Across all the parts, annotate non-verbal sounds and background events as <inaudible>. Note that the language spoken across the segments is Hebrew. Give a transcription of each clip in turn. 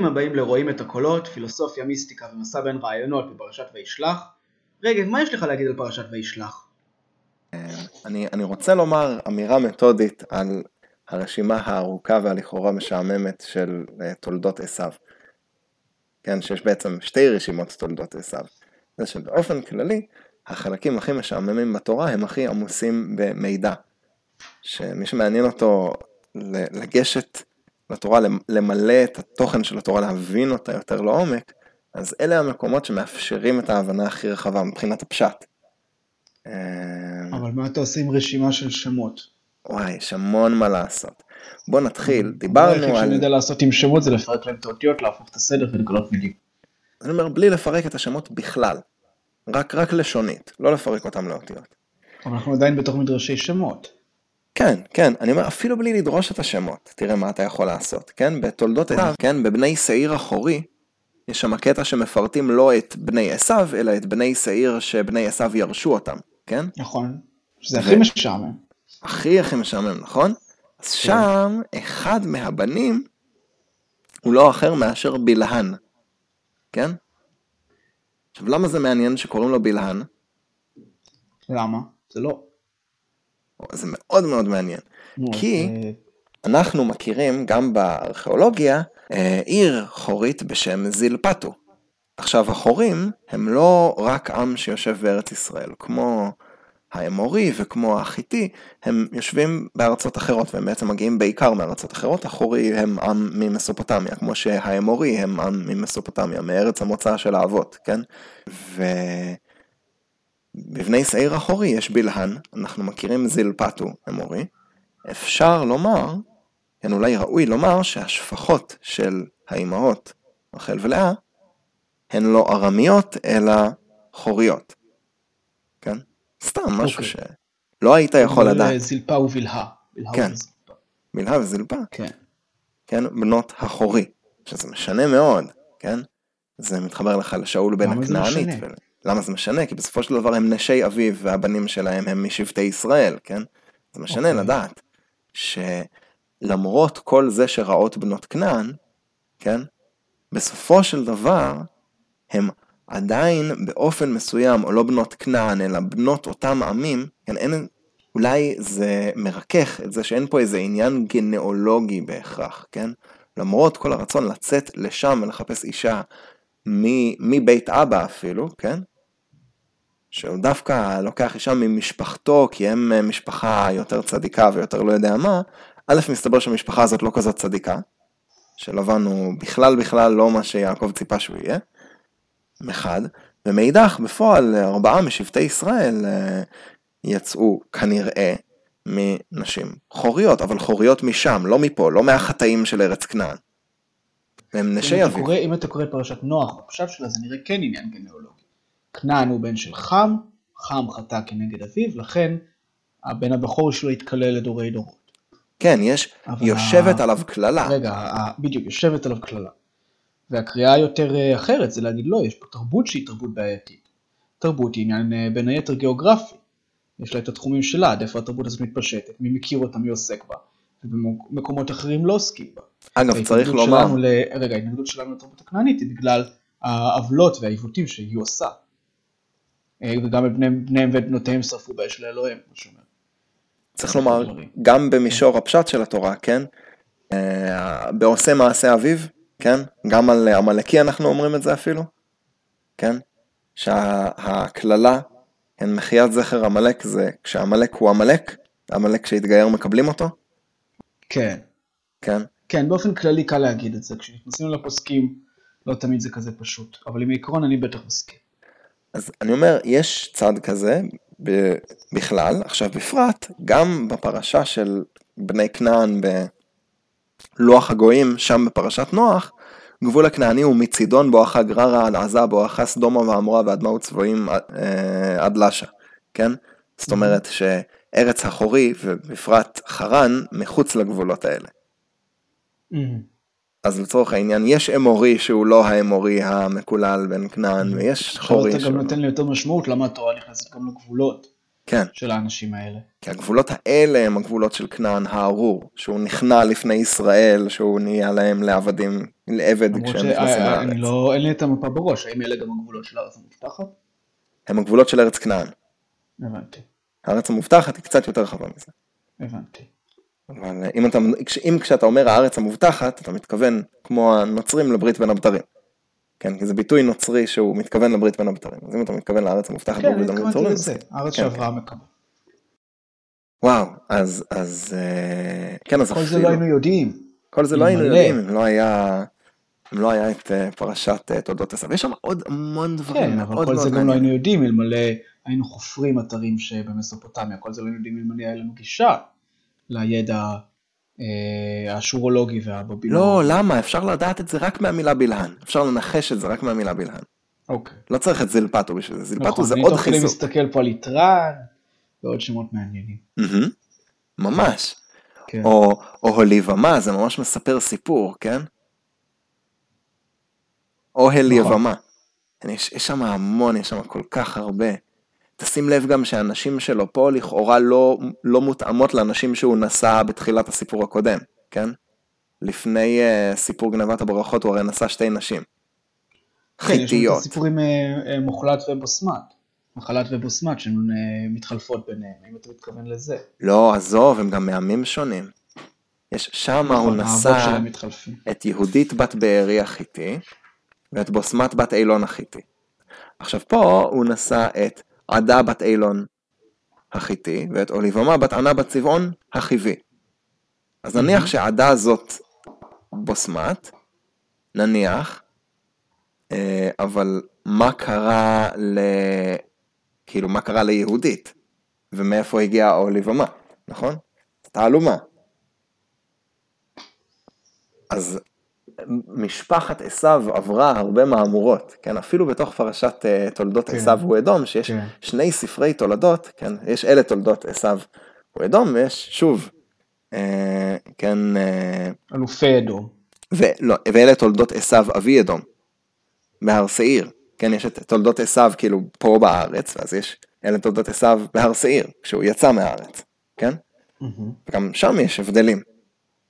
ברוכים הבאים לרואים את הקולות, פילוסופיה, מיסטיקה ומסע בין רעיונות בפרשת וישלח. רגב, מה יש לך להגיד על פרשת וישלח? אני, אני רוצה לומר אמירה מתודית על הרשימה הארוכה והלכאורה משעממת של אה, תולדות עשיו. כן, שיש בעצם שתי רשימות תולדות עשיו. זה שבאופן כללי, החלקים הכי משעממים בתורה הם הכי עמוסים במידע. שמי שמעניין אותו לגשת לתורה, למלא את התוכן של התורה, להבין אותה יותר לעומק, אז אלה המקומות שמאפשרים את ההבנה הכי רחבה מבחינת הפשט. אה, אבל מה אתה עושה עם רשימה של שמות? וואי, יש המון מה לעשות. בוא נתחיל, דיברנו על... הדבר שאני יודע לעשות עם שמות זה לפרק להם את האותיות, להפוך את הסדר ולגלות מילים. אני אומר, בלי לפרק את השמות בכלל. רק, רק לשונית, לא לפרק אותם לאותיות. אבל אנחנו עדיין בתוך מדרשי שמות. כן, כן, אני אומר, אפילו בלי לדרוש את השמות, תראה מה אתה יכול לעשות, כן? בתולדות עשיו, כן, בבני שעיר אחורי, יש שם קטע שמפרטים לא את בני עשיו, אלא את בני שעיר שבני עשיו ירשו אותם, כן? נכון, שזה הכי משעמם. הכי הכי משעמם, נכון? אז כן. שם, אחד מהבנים הוא לא אחר מאשר בלהן, כן? עכשיו, למה זה מעניין שקוראים לו בלהן? למה? זה לא. זה מאוד מאוד מעניין. כי אנחנו מכירים גם בארכיאולוגיה אה, עיר חורית בשם זילפטו. עכשיו החורים הם לא רק עם שיושב בארץ ישראל, כמו האמורי וכמו החיטי, הם יושבים בארצות אחרות והם בעצם מגיעים בעיקר מארצות אחרות, החורי הם עם ממסופוטמיה, כמו שהאמורי הם עם ממסופוטמיה, מארץ המוצא של האבות, כן? ו... בבני שעיר אחורי יש בלהן, אנחנו מכירים זילפטו אמורי, אפשר לומר, כן אולי ראוי לומר שהשפחות של האימהות רחל ולאה הן לא ארמיות אלא חוריות, כן? סתם משהו okay. אוקיי. שלא היית יכול לדעת. זילפה ובלהה. כן, בלהה וזילפה. כן. כן, בנות החורי, שזה משנה מאוד, כן? זה מתחבר לך לשאול בן הכנענית. למה זה משנה? כי בסופו של דבר הם נשי אביו והבנים שלהם הם משבטי ישראל, כן? זה משנה okay. אוקיי. לדעת שלמרות כל זה שרעות בנות כנען, כן? בסופו של דבר הם עדיין באופן מסוים, או לא בנות כנען, אלא בנות אותם עמים, כן, אין, אולי זה מרכך את זה שאין פה איזה עניין גנאולוגי בהכרח, כן? למרות כל הרצון לצאת לשם ולחפש אישה מבית אבא אפילו, כן? שהוא דווקא לוקח אישה ממשפחתו, כי הם אה, משפחה יותר צדיקה ויותר לא יודע מה, א', מסתבר שהמשפחה הזאת לא כזאת צדיקה, שלבן הוא בכלל בכלל לא מה שיעקב ציפה שהוא יהיה, מחד, ומאידך, בפועל ארבעה משבטי ישראל אה, יצאו כנראה מנשים חוריות, אבל חוריות משם, לא מפה, לא מהחטאים של ארץ כנען. והם נשי אביב. אם אתה קורא פרשת נוח, בפשט שלה זה נראה כן עניין גנאולוגי. כנען הוא בן של חם, חם חטא כנגד אביו, לכן הבן הבכור שלו התקלל לדורי דורות. כן, יש, יושבת ה... עליו קללה. רגע, בדיוק, יושבת עליו קללה. והקריאה היותר אה, אחרת זה להגיד לא, יש פה תרבות שהיא תרבות בעייתית. תרבות היא עניין אה, בין היתר גיאוגרפי. יש לה את התחומים שלה, עד איפה התרבות הזאת מתפשטת, מי מכיר אותה, מי עוסק בה. ובמקומות אחרים לא עוסקים בה. אגב, צריך לומר... ל... רגע, ההתנגדות שלנו לתרבות הכנענית היא בגלל העוולות והעיוותים שהיא עושה. אה, וגם את בניהם ובנותיהם שרפו באש לאלוהים, כמו שאומר. צריך לומר, גם במישור הפשט של התורה, כן? בעושה מעשה אביו, כן? גם על עמלקי אנחנו אומרים את זה אפילו, כן? שהקללה, כן, מחיית זכר עמלק זה כשעמלק הוא עמלק, עמלק שהתגייר מקבלים אותו? כן. כן? כן, באופן כללי קל להגיד את זה, כשנכנסים לפוסקים לא תמיד זה כזה פשוט, אבל עם העיקרון אני בטח מסכים. אז אני אומר, יש צד כזה בכלל, עכשיו בפרט, גם בפרשה של בני כנען בלוח הגויים, שם בפרשת נוח, גבול הכנעני הוא מצידון בואכה גררה עד עזה בואכה סדומה ועמורה ועד מאות צבועים אה, עד לשה, כן? זאת אומרת שארץ החורי ובפרט חרן מחוץ לגבולות האלה. אז לצורך העניין יש אמורי שהוא לא האמורי המקולל בין כנען ויש חורי. אתה גם נותן לי יותר משמעות למה התורה נכנסת גם לגבולות. כן, של האנשים האלה. כי הגבולות האלה הם הגבולות של כנען הארור, שהוא נכנע לפני ישראל, שהוא נהיה להם לעבדים, לעבד כשהם נכנסים לארץ. שאני לא, אין לי את המפה בראש, האם אלה גם הגבולות של הארץ המובטחת? הם הגבולות של ארץ כנען. הבנתי, הארץ המובטחת היא קצת יותר רחבה מזה. הבנתי. אבל אם, אתה, אם כשאתה אומר הארץ המובטחת, אתה מתכוון כמו הנוצרים לברית בין הבתרים. כן, כי זה ביטוי נוצרי שהוא מתכוון לברית בין הבתרים. אז אם אתה מתכוון לארץ המובטחת כן, אני התכוונתי לזה, אז- הארץ כן, שאברהם מקבל. וואו, אז, אז, אה, כן, אז כל זה לא היינו יודעים. כל זה לא היינו. יודעים, אם לא היה, אם לא היה את אה, פרשת אה, תולדות עשיו. יש שם עוד המון דברים כן, מאוד אבל כל מאוד זה גם לא מעניינים. היינו יודעים אלמלא היינו חופרים אתרים שבמסופוטמיה, כל זה לא היינו יודעים אלמלא היה לנו גישה לידע אה, האשורולוגי והבבילוני. לא, למה? אפשר לדעת את זה רק מהמילה בלהן. אפשר לנחש את זה רק מהמילה בלהן. אוקיי. לא צריך את זלפטו בשביל זה, זלפטו נכון, זה אני עוד תוך כדי חיזוק. מסתכל פה על יתרן ועוד שמות מעניינים. מהמם. ממש. כן. או, או הוליבמה, זה ממש מספר סיפור, כן? או הליבמה. יש, יש שם המון, יש שם כל כך הרבה. תשים לב גם שהנשים שלו פה לכאורה לא, לא מותאמות לנשים שהוא נשא בתחילת הסיפור הקודם, כן? לפני uh, סיפור גנבת הברכות הוא הרי נשא שתי נשים. כן, יש לנו את חיתיות. הסיפור עם אה, אה, מוחלט ובוסמת. מחלת ובוסמת שמתחלפות ביניהם, האם אתה מתכוון לזה? לא, עזוב, הם גם מעמים שונים. יש שמה הוא נכון, האבות נשא. את יהודית בת בארי החיתי ואת בוסמת בת אילון החיתי. עכשיו פה הוא נשא את עדה בת אילון החיתי ואת אוליבמה בת ענה בת צבעון החיבי. אז נניח שעדה זאת בוסמת, נניח, אה, אבל מה קרה ל... כאילו מה קרה ליהודית ומאיפה הגיעה אוליבמה, נכון? תעלומה. אז משפחת עשיו עברה הרבה מהמורות, כן, אפילו בתוך פרשת uh, תולדות כן. עשיו ואדום, שיש כן. שני ספרי תולדות, כן, יש אלה תולדות עשיו ואדום, ויש שוב, uh, כן, uh, אלופי אדום. ולא, ואלה תולדות עשיו אבי אדום, בהר שעיר, כן, יש את תולדות עשיו כאילו פה בארץ, ואז יש אלה תולדות עשיו בהר שעיר, כשהוא יצא מהארץ, כן? מהמם. וגם שם יש הבדלים,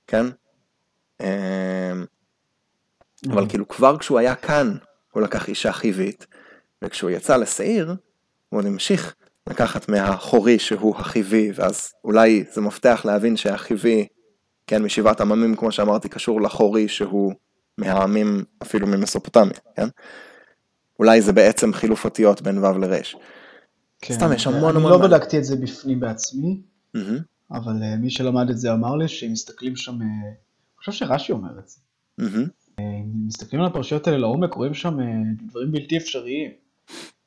כן? אמ, אבל כאילו כבר כשהוא היה כאן, הוא לקח אישה חיבית, וכשהוא יצא לשעיר, הוא עוד המשיך לקחת מהחורי שהוא החיבי, ואז אולי זה מפתח להבין שהחיבי, כן, משבעת עממים, כמו שאמרתי, קשור לחורי שהוא מהעמים אפילו ממסופוטמיה, כן? אולי זה בעצם חילוף אותיות בין ו' לר'. כן. סתם, יש המון אני המון לא מה- בדקתי את זה בפנים בעצמי, מהמם, אבל אה, מי שלמד את זה אמר לי שאם מסתכלים שם, אה, אני חושב שרש"י אומר את זה, מהמם. אם מסתכלים על הפרשיות האלה לעומק, רואים שם אה, דברים בלתי אפשריים,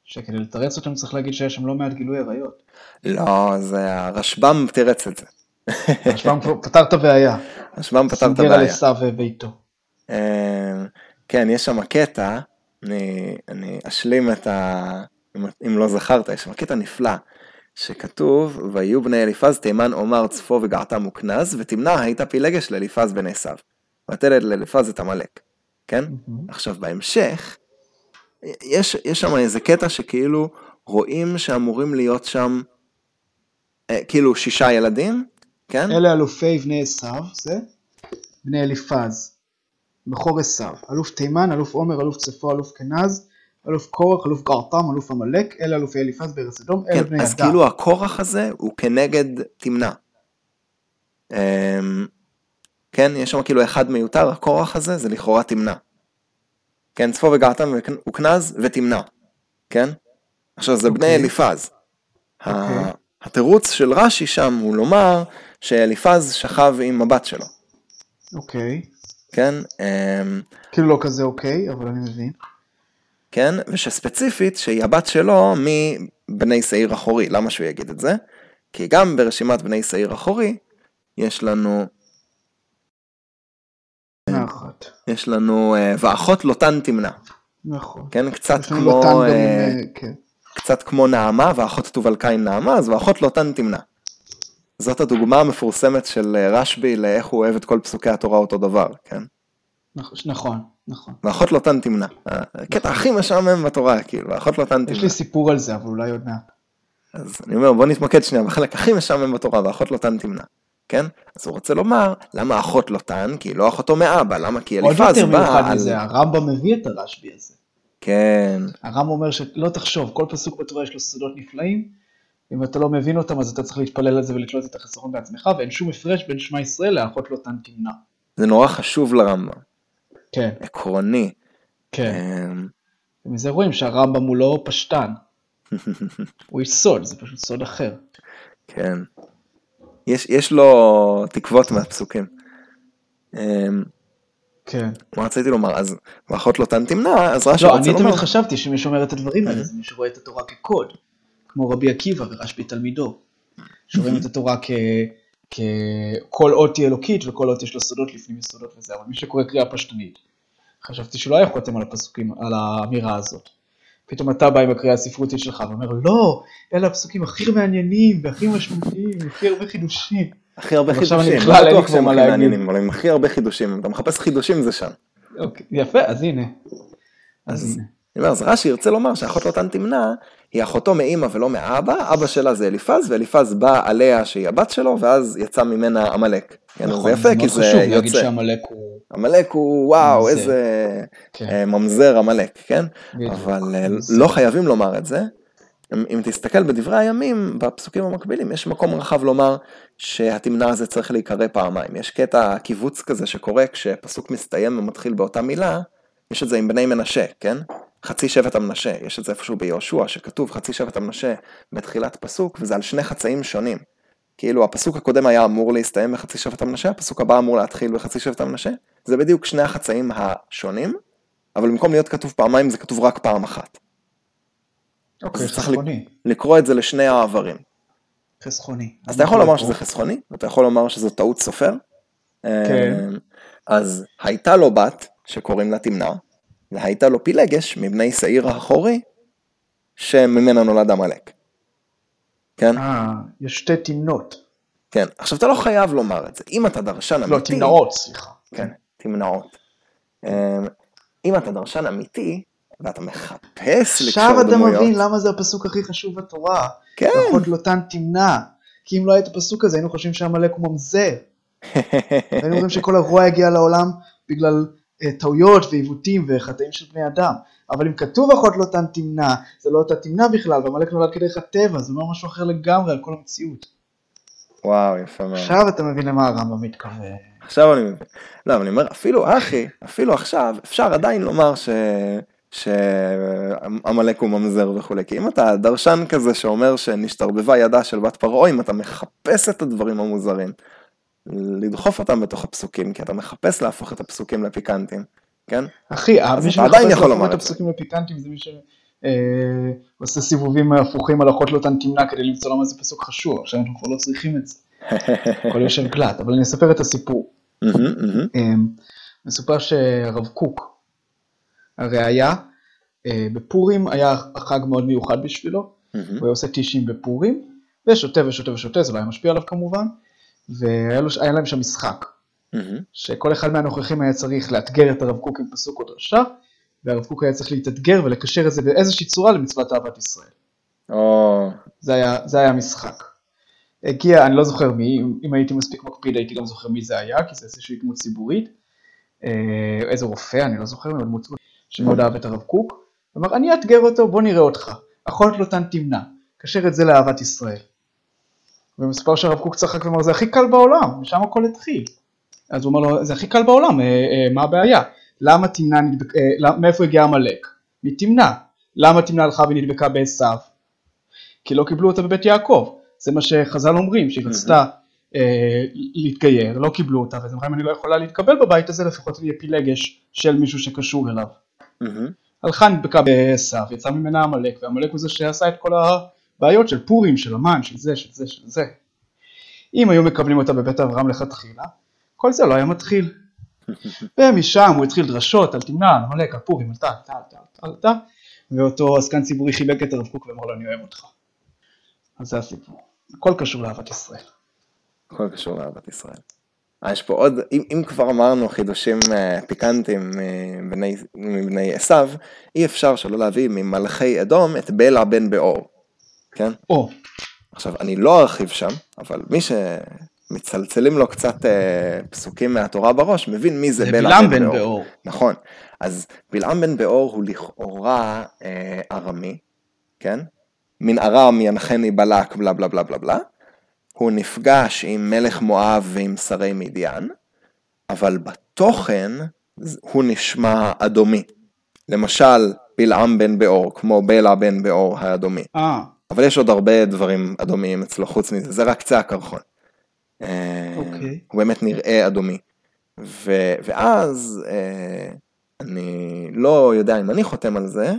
שכדי לתרץ אותם צריך להגיד שיש שם לא מעט גילוי עריות. לא, זה הרשב"ם תירץ את זה. כבר פתר את הבעיה, הרשב"ם פתר את סנגר על הבעיה. עשיו וביתו. אמ, כן, יש שם קטע, אני, אני אשלים את ה... אם- אם לא זכרת, יש שם קטע נפלא, שכתוב, ויהיו בני אליפז תימן עומר צפו וגעתם וכנז, ותמנע הייתה פילגש לאליפז בן עשיו. ותלד לאליפז את עמלק, כן? מהמם. עכשיו בהמשך, יש, יש שם איזה קטע שכאילו רואים שאמורים להיות שם, אה, כאילו שישה ילדים, כן? אלה אלופי בני עשיו, זה בני אליפז, בכור עשיו, אלוף תימן, אלוף עומר, אלוף צפו, אלוף כנז, אלוף קורח, אלוף גרתם, אלוף עמלק, אלה אלופי אליפז בארץ אדום, אלה כן, בני אז ידע. כאילו הכורח הזה הוא כנגד תמנע. כן, יש שם כאילו אחד מיותר, הכורח הזה זה לכאורה תמנע. כן, צפו וגעתם וכנז ותמנע. כן? עכשיו זה בני אוקיי. אליפז. ה- אוקיי. התירוץ של רש"י שם הוא לומר שאליפז שכב עם הבת שלו. אוקיי, כן? אמ, כאילו לא כזה אוקיי, אבל אני מבין. כן? ושספציפית שהיא הבת שלו מבני שעיר אחורי. למה שהוא יגיד את זה? כי גם ברשימת בני שעיר אחורי יש לנו, אחת. יש לנו, אה, ואחות לוטן תמנע. נכון. כן? קצת יש כמו, אה, אה, כן. קצת כמו נעמה, ואחות תובל קין נעמה, אז ואחות לוטן תמנע. זאת הדוגמה המפורסמת של רשב"י לאיך הוא אוהב את כל פסוקי התורה אותו דבר, כן? נכון, נכון, נכון. ואחות לוטן תמנע. הקטע הכי משעמם בתורה, כאילו, ואחות לוטן יש תמנע. לי סיפור על זה, אבל אולי עוד מעט. אז אני אומר, בוא נתמקד שנייה בחלק הכי משעמם בתורה, ואחות לוטן תמנע. כן? אז הוא רוצה לומר, למה אחות לוטן? כי היא לא אחותו מאבא, למה? כי עוד אליפז יותר מיוחד בא על... מזה, הרמב"ם מביא את הרשב"י הזה. כן, הרמב"ם אומר שלא תחשוב, כל פסוק בתורה יש לו סודות נפלאים, אם אתה לא מבין אותם אז אתה צריך להתפלל על זה ולקלוט את החסרון בעצמך, ואין שום הפרש בין שמע ישראל לאחות לוטן תמנע. זה נורא חשוב לרמב"ם, כן, עקרוני. כן. אמ, ומזה רואים שהרמב"ם הוא לא פשטן, <laughs> הוא איש סוד, זה פשוט סוד אחר. כן. יש, יש לו תקוות מהפסוקים. אמ, כן. מה רציתי לומר? אז ואחות לוטן תמנע, אז רש"י לא, רוצה אני לומר... תמיד חשבתי שמי שומר את הדברים האלה זה מי שרואה את התורה כקוד, כמו רבי עקיבא ורשב"י תלמידו, שרואים את התורה כ... ככל אות היא אלוקית וכל אות יש לה סודות לפנים יסודות וזה, אבל מי שקורא קריאה פשטנית, חשבתי שלא היה חותם על הפסוקים, על האמירה הזאת. פתאום אתה בא עם הקריאה הספרותית שלך ואומר, לא, אלה הפסוקים הכי מעניינים והכי משמעותיים, הכי הרבה חידושים. הכי הרבה ועכשיו אני חידושים, בכלל לא אין לי כבר מה להגיד. אבל עם הכי הרבה חידושים, אם אתה מחפש חידושים זה שם. אוקיי, יפה, אז הנה. אז הנה. אז רש"י ירצה לומר שאחות לוטן תמנע, היא אחותו מאימא ולא מאבא, אבא שלה זה אליפז, ואליפז בא עליה שהיא הבת שלו, ואז יצא ממנה עמלק. אז זה יפה, כי מאוד זה חשוב להגיד יוצא. שעמלק הוא... עמלק הוא, וואו. איזה כן, אה, ממזר עמלק, כן? בדיוק. אבל אה, ממזר. לא חייבים לומר את זה. אם, אם תסתכל בדברי הימים, בפסוקים המקבילים, יש מקום רחב לומר שהתמנע הזה צריך להיקרא פעמיים. יש קטע קיבוץ כזה שקורה כשפסוק מסתיים ומתחיל באותה מילה, יש את זה עם בני מנשה, כן? חצי שבט המנשה, יש את זה איפשהו ביהושע, שכתוב חצי שבט המנשה בתחילת פסוק, וזה על שני חצאים שונים. כאילו הפסוק הקודם היה אמור להסתיים בחצי שבט המנשה, הפסוק הבא אמור להתחיל בחצי שבט המנשה, זה בדיוק שני החצאים השונים, אבל במקום להיות כתוב פעמיים זה כתוב רק פעם אחת. אוקיי, צריך חסכוני. לקרוא את זה לשני העברים. חסכוני. אז אתה יכול לומר שזה חסכוני, ואתה יכול לומר שזו טעות סופר. כן. אמ, אז הייתה לו בת שקוראים לה תמנע, והייתה לו פילגש מבני שעיר האחורי, שממנה נולד עמלק. כן? אה, יש שתי תמנות. כן. עכשיו אתה לא חייב לומר את זה. אם אתה דרשן אמיתי... לא, תמנעות, סליחה. כן, תמנעות. אמ, אם אתה דרשן אמיתי, ואתה מחפש לקשור עכשיו אתה דמויות... מבין למה זה הפסוק הכי חשוב בתורה. כן. ואחות לוטן תמנע. כי אם לא היה את הפסוק הזה, היינו חושבים שעמלק הוא ממזר. היינו אומרים שכל הרוע הגיע לעולם בגלל טעויות ועיוותים וחטאים של בני אדם. אבל אם כתוב אחות לוטן תמנע, זה לא אותה תמנע בכלל, ועמלק נולד כדרך הטבע, זה אומר משהו אחר לגמרי על כל המציאות. וואו, יפה מאוד. עכשיו אתה מבין למה הרמב"ם מתכוון. עכשיו אני מבין. לא, אבל אני אומר, אפילו אחי, אפילו עכשיו, אפשר עדיין לומר ש... שעמלק הוא ממזר וכולי, כי אם אתה דרשן כזה שאומר שנשתרבבה ידה של בת פרעה, אם אתה מחפש את הדברים המוזרים, לדחוף אותם בתוך הפסוקים, כי אתה מחפש להפוך את הפסוקים לפיקנטים, כן? אחי, מי שמחפש להפוך את. הפסוקים לפיקנטים זה מי שעושה סיבובים הפוכים על אחות לוטן תמנע כדי למצוא למה זה פסוק חשוב, עכשיו אנחנו כבר לא צריכים את זה. <laughs> הכל יושב גלט, אבל אני אספר את הסיפור. אמ, מסופר שהרב קוק, הראיה, אה, בפורים היה חג מאוד מיוחד בשבילו. הוא היה עושה טישים בפורים, ושותה ושותה ושותה, זה לא היה משפיע עליו כמובן, והיה להם שם משחק. שכל אחד מהנוכחים היה צריך לאתגר את הרב קוק עם פסוק או דרשה, והרב קוק היה צריך להתאתגר ולקשר את זה באיזושהי צורה למצוות אהבת ישראל. או, זה היה, זה היה המשחק. הגיע, אני לא זוכר מי, אם- הייתי מספיק מקפיד הייתי גם זוכר מי זה היה, כי זה איזושהי דמות ציבורית. אה, איזה רופא, אני לא זוכר, אבל דמות שמאוד אהב את הרב קוק. אמר, אני אאתגר אותו, בוא נראה אותך. אחות לוטן תמנע, קשר את זה לאהבת ישראל. ומספר שהרב קוק צחק ואמר, זה הכי קל בעולם, משם הכל התחיל. אז הוא אמר לו, זה הכי קל בעולם, אה, אה, מה הבעיה? למה תמנע נדבק, אה, למ- מאיפה הגיע עמלק? מתמנע. למה תמנע הלכה ונדבקה בעשיו? כי לא קיבלו אותה בבית יעקב. זה מה שחז"ל אומרים, שהיא רצתה אה, להתגייר, לא קיבלו אותה, ואז אמרה, אם אני לא יכולה להתקבל בבית הזה, לפחות תהיה פילגש של מישהו שקשור אליו. הלכה נדבקה בעשיו, יצא ממנה עמלק, ועמלק הוא זה שעשה את כל הבעיות של פורים, של המן, של זה, של זה, של זה. אם היו מקבלים אותה בבית אברהם לכתחילה, כל זה לא היה מתחיל. <laughs> ומשם הוא התחיל דרשות על תמנע, על עמלק, על פורים, על טל, טל, טל, טל, טל, ואותו עסקן ציבורי חיבק את הרב קוק ואמר לו, אני אוהב אותך. אז זה הסיפור. הכל קשור לאהבת ישראל. הכל קשור לאהבת ישראל. אה, יש פה עוד, אם, אם כבר אמרנו חידושים אה, פיקנטים מבני, מבני עשיו, אי אפשר שלא להביא ממלכי אדום את בלע בן באור. כן? או, עכשיו, אני לא ארחיב שם, אבל מי שמצלצלים לו קצת אה, פסוקים מהתורה בראש, מבין מי זה זה בלע בלעם בן באור. באור. נכון. אז בלעם בן באור הוא לכאורה אה, ארמי, כן? מן ארם ינחני בלק, בלה בלה בלה בלה בלה. הוא נפגש עם מלך מואב ועם שרי מדיין, אבל בתוכן הוא נשמע אדומי. למשל, בלעם בן באור, כמו בלע בן באור האדומי. אה, אבל יש עוד הרבה דברים אדומיים אצלו חוץ מזה, זה רק קצה הקרחון. אה, אוקיי. הוא באמת נראה אדומי. ו- ואז אה, אני לא יודע אם אני חותם על זה,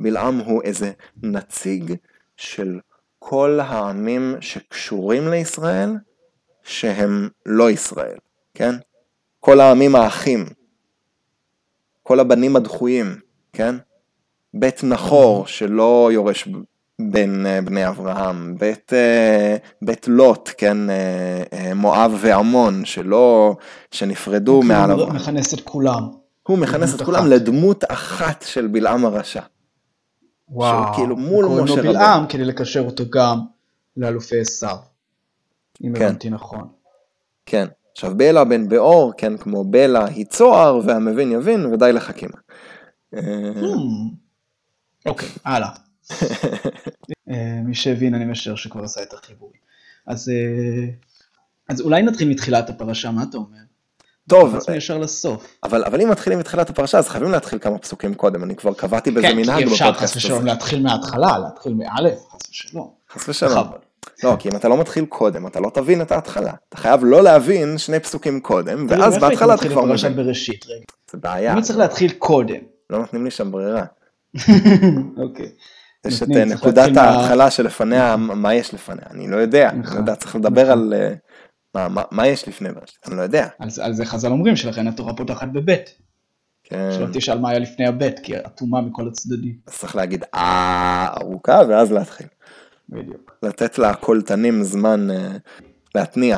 בלעם הוא איזה נציג של כל העמים שקשורים לישראל, שהם לא ישראל, כן? כל העמים האחים, כל הבנים הדחויים, כן? בית נחור שלא יורש בין אה, בני אברהם, בית, אה, בית לוט, כן, אה, מואב ועמון, שלא, שנפרדו הוא מעל כאילו אברהם. מכנס את כולם. הוא מכנס את כולם אחת. לדמות אחת של בלעם הרשע. וואו. כאילו מול משה רבנו. בלעם כדי לקשר אותו גם לאלופי עשיו. אם כן. הבנתי נכון. כן. עכשיו בלע בן באור, כן, כמו בלע היא צוהר והמבין יבין ודי לחכימה. Hmm. אוקיי, הלאה. אה, מי שהבין, אני משער שכבר עשה את החיבור. אז אה, אז אולי נתחיל מתחילת הפרשה, מה אתה אומר? טוב, רצנו ישר לסוף. אבל, אבל אם מתחילים מתחילת הפרשה אז חייבים להתחיל כמה פסוקים קודם, אני כבר קבעתי בזה כן, כי מנהג אי אפשר חס בפודקאסט ושלום הזה. להתחיל מההתחלה, להתחיל מאלף, חס ושלום. חס ושלום. לא, כי אם אתה לא מתחיל קודם, אתה לא תבין את ההתחלה. אתה חייב לא להבין שני פסוקים קודם, ואז בהתחלה אתה כבר מבין. בראשית, רגע. זה בעיה, אני צריך להתחיל קודם. לא נותנים לי שם ברירה. <laughs> אוקיי. יש את אה, נקודת מה- ההתחלה שלפניה, מה יש לפניה, אני לא יודע. אני נכון. לא יודע, צריך לדבר נכון. על אה, מה- מה- מה יש לפני בראשית, אני לא יודע. על זה- זה חז"ל אומרים שלכן התורה פותחת בבית. כן, שלא תשאל מה היה לפני הבית, כי אטומה מכל הצדדים. אז צריך להגיד אה ארוכה ואז להתחיל. בדיוק. לתת לקולטנים זמן אה, להתניע.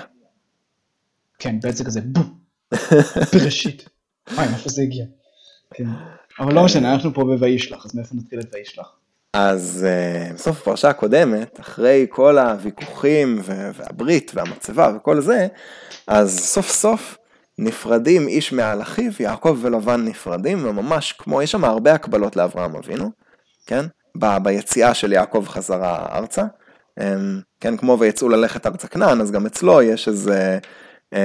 כן, בעצם כזה בום. <laughs> בראשית. וואי, מאיפה זה הגיע? כן. אבל לא משנה, אנחנו פה ב"וישלח", אז מאיפה נתחיל את "וישלח"? אז uh, בסוף הפרשה הקודמת, אחרי כל הוויכוחים והברית והמצבה וכל זה, אז סוף סוף נפרדים איש מעל אחיו, יעקב ולבן נפרדים, וממש כמו, יש שם הרבה הקבלות לאברהם אבינו, כן? ב- ביציאה של יעקב חזרה ארצה, um, כן, כמו ויצאו ללכת ארצה כנען, אז גם אצלו יש איזה... Uh,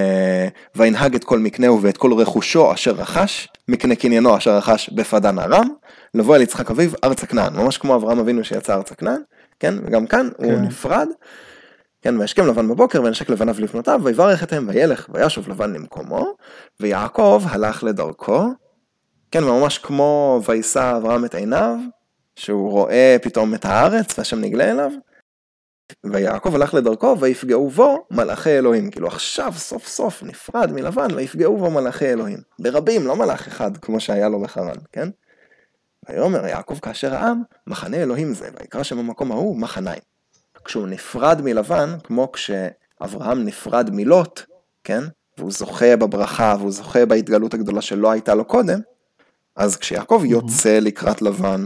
וינהג את כל מקנהו ואת כל רכושו אשר רכש, מקנה קניינו אשר רכש בפדן ארם, לבוא אל יצחק אביו ארצה כנען, ממש כמו אברהם אבינו שיצא ארצה כנען, כן, וגם כאן הוא כן. נפרד, כן, וישכם לבן בבוקר וינשק לבניו לבנותיו, ויברך אתם וילך וישוב לבן למקומו, ויעקב הלך לדרכו, כן, ממש כמו וישא אברהם את עיניו, שהוא רואה פתאום את הארץ והשם נגלה אליו, ויעקב הלך לדרכו ויפגעו בו מלאכי אלוהים, כאילו עכשיו סוף סוף נפרד מלבן ויפגעו בו מלאכי אלוהים, ברבים לא מלאך אחד כמו שהיה לו בחרן, כן? ויאמר יעקב כאשר העם, מחנה אלוהים זה, ויקרא שם המקום ההוא מחניים. כשהוא נפרד מלבן, כמו כשאברהם נפרד מלוט, כן? והוא זוכה בברכה, והוא זוכה בהתגלות הגדולה שלא הייתה לו קודם, אז כשיעקב יוצא לקראת לבן,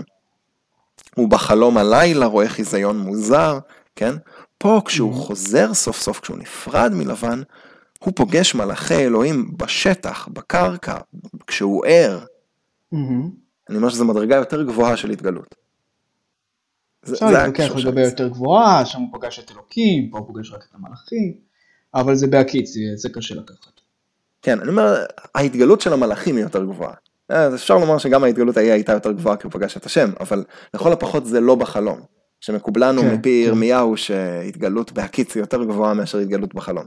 הוא בחלום הלילה רואה חיזיון מוזר, כן? פה כשהוא חוזר סוף סוף, כשהוא נפרד מלבן, הוא פוגש מלאכי אלוהים בשטח, בקרקע, כשהוא ער, מהמם. אני אומר שזו מדרגה יותר גבוהה של התגלות. אפשר להתווכח לגבי. יותר גבוהה, שם הוא פגש את אלוקים, פה הוא פוגש רק את המלאכים, אבל זה בהקיץ, זה- זה קשה לקחת. כן, אני אומר, ההתגלות של המלאכים היא יותר גבוהה. אז אפשר לומר שגם ההתגלות ההיא הייתה יותר גבוהה כי הוא פגש את השם, אבל לכל הפחות זה לא בחלום. שמקובלנו כן, מפי כן. ירמיהו שהתגלות בהקיץ היא יותר גבוהה מאשר התגלות בחלום.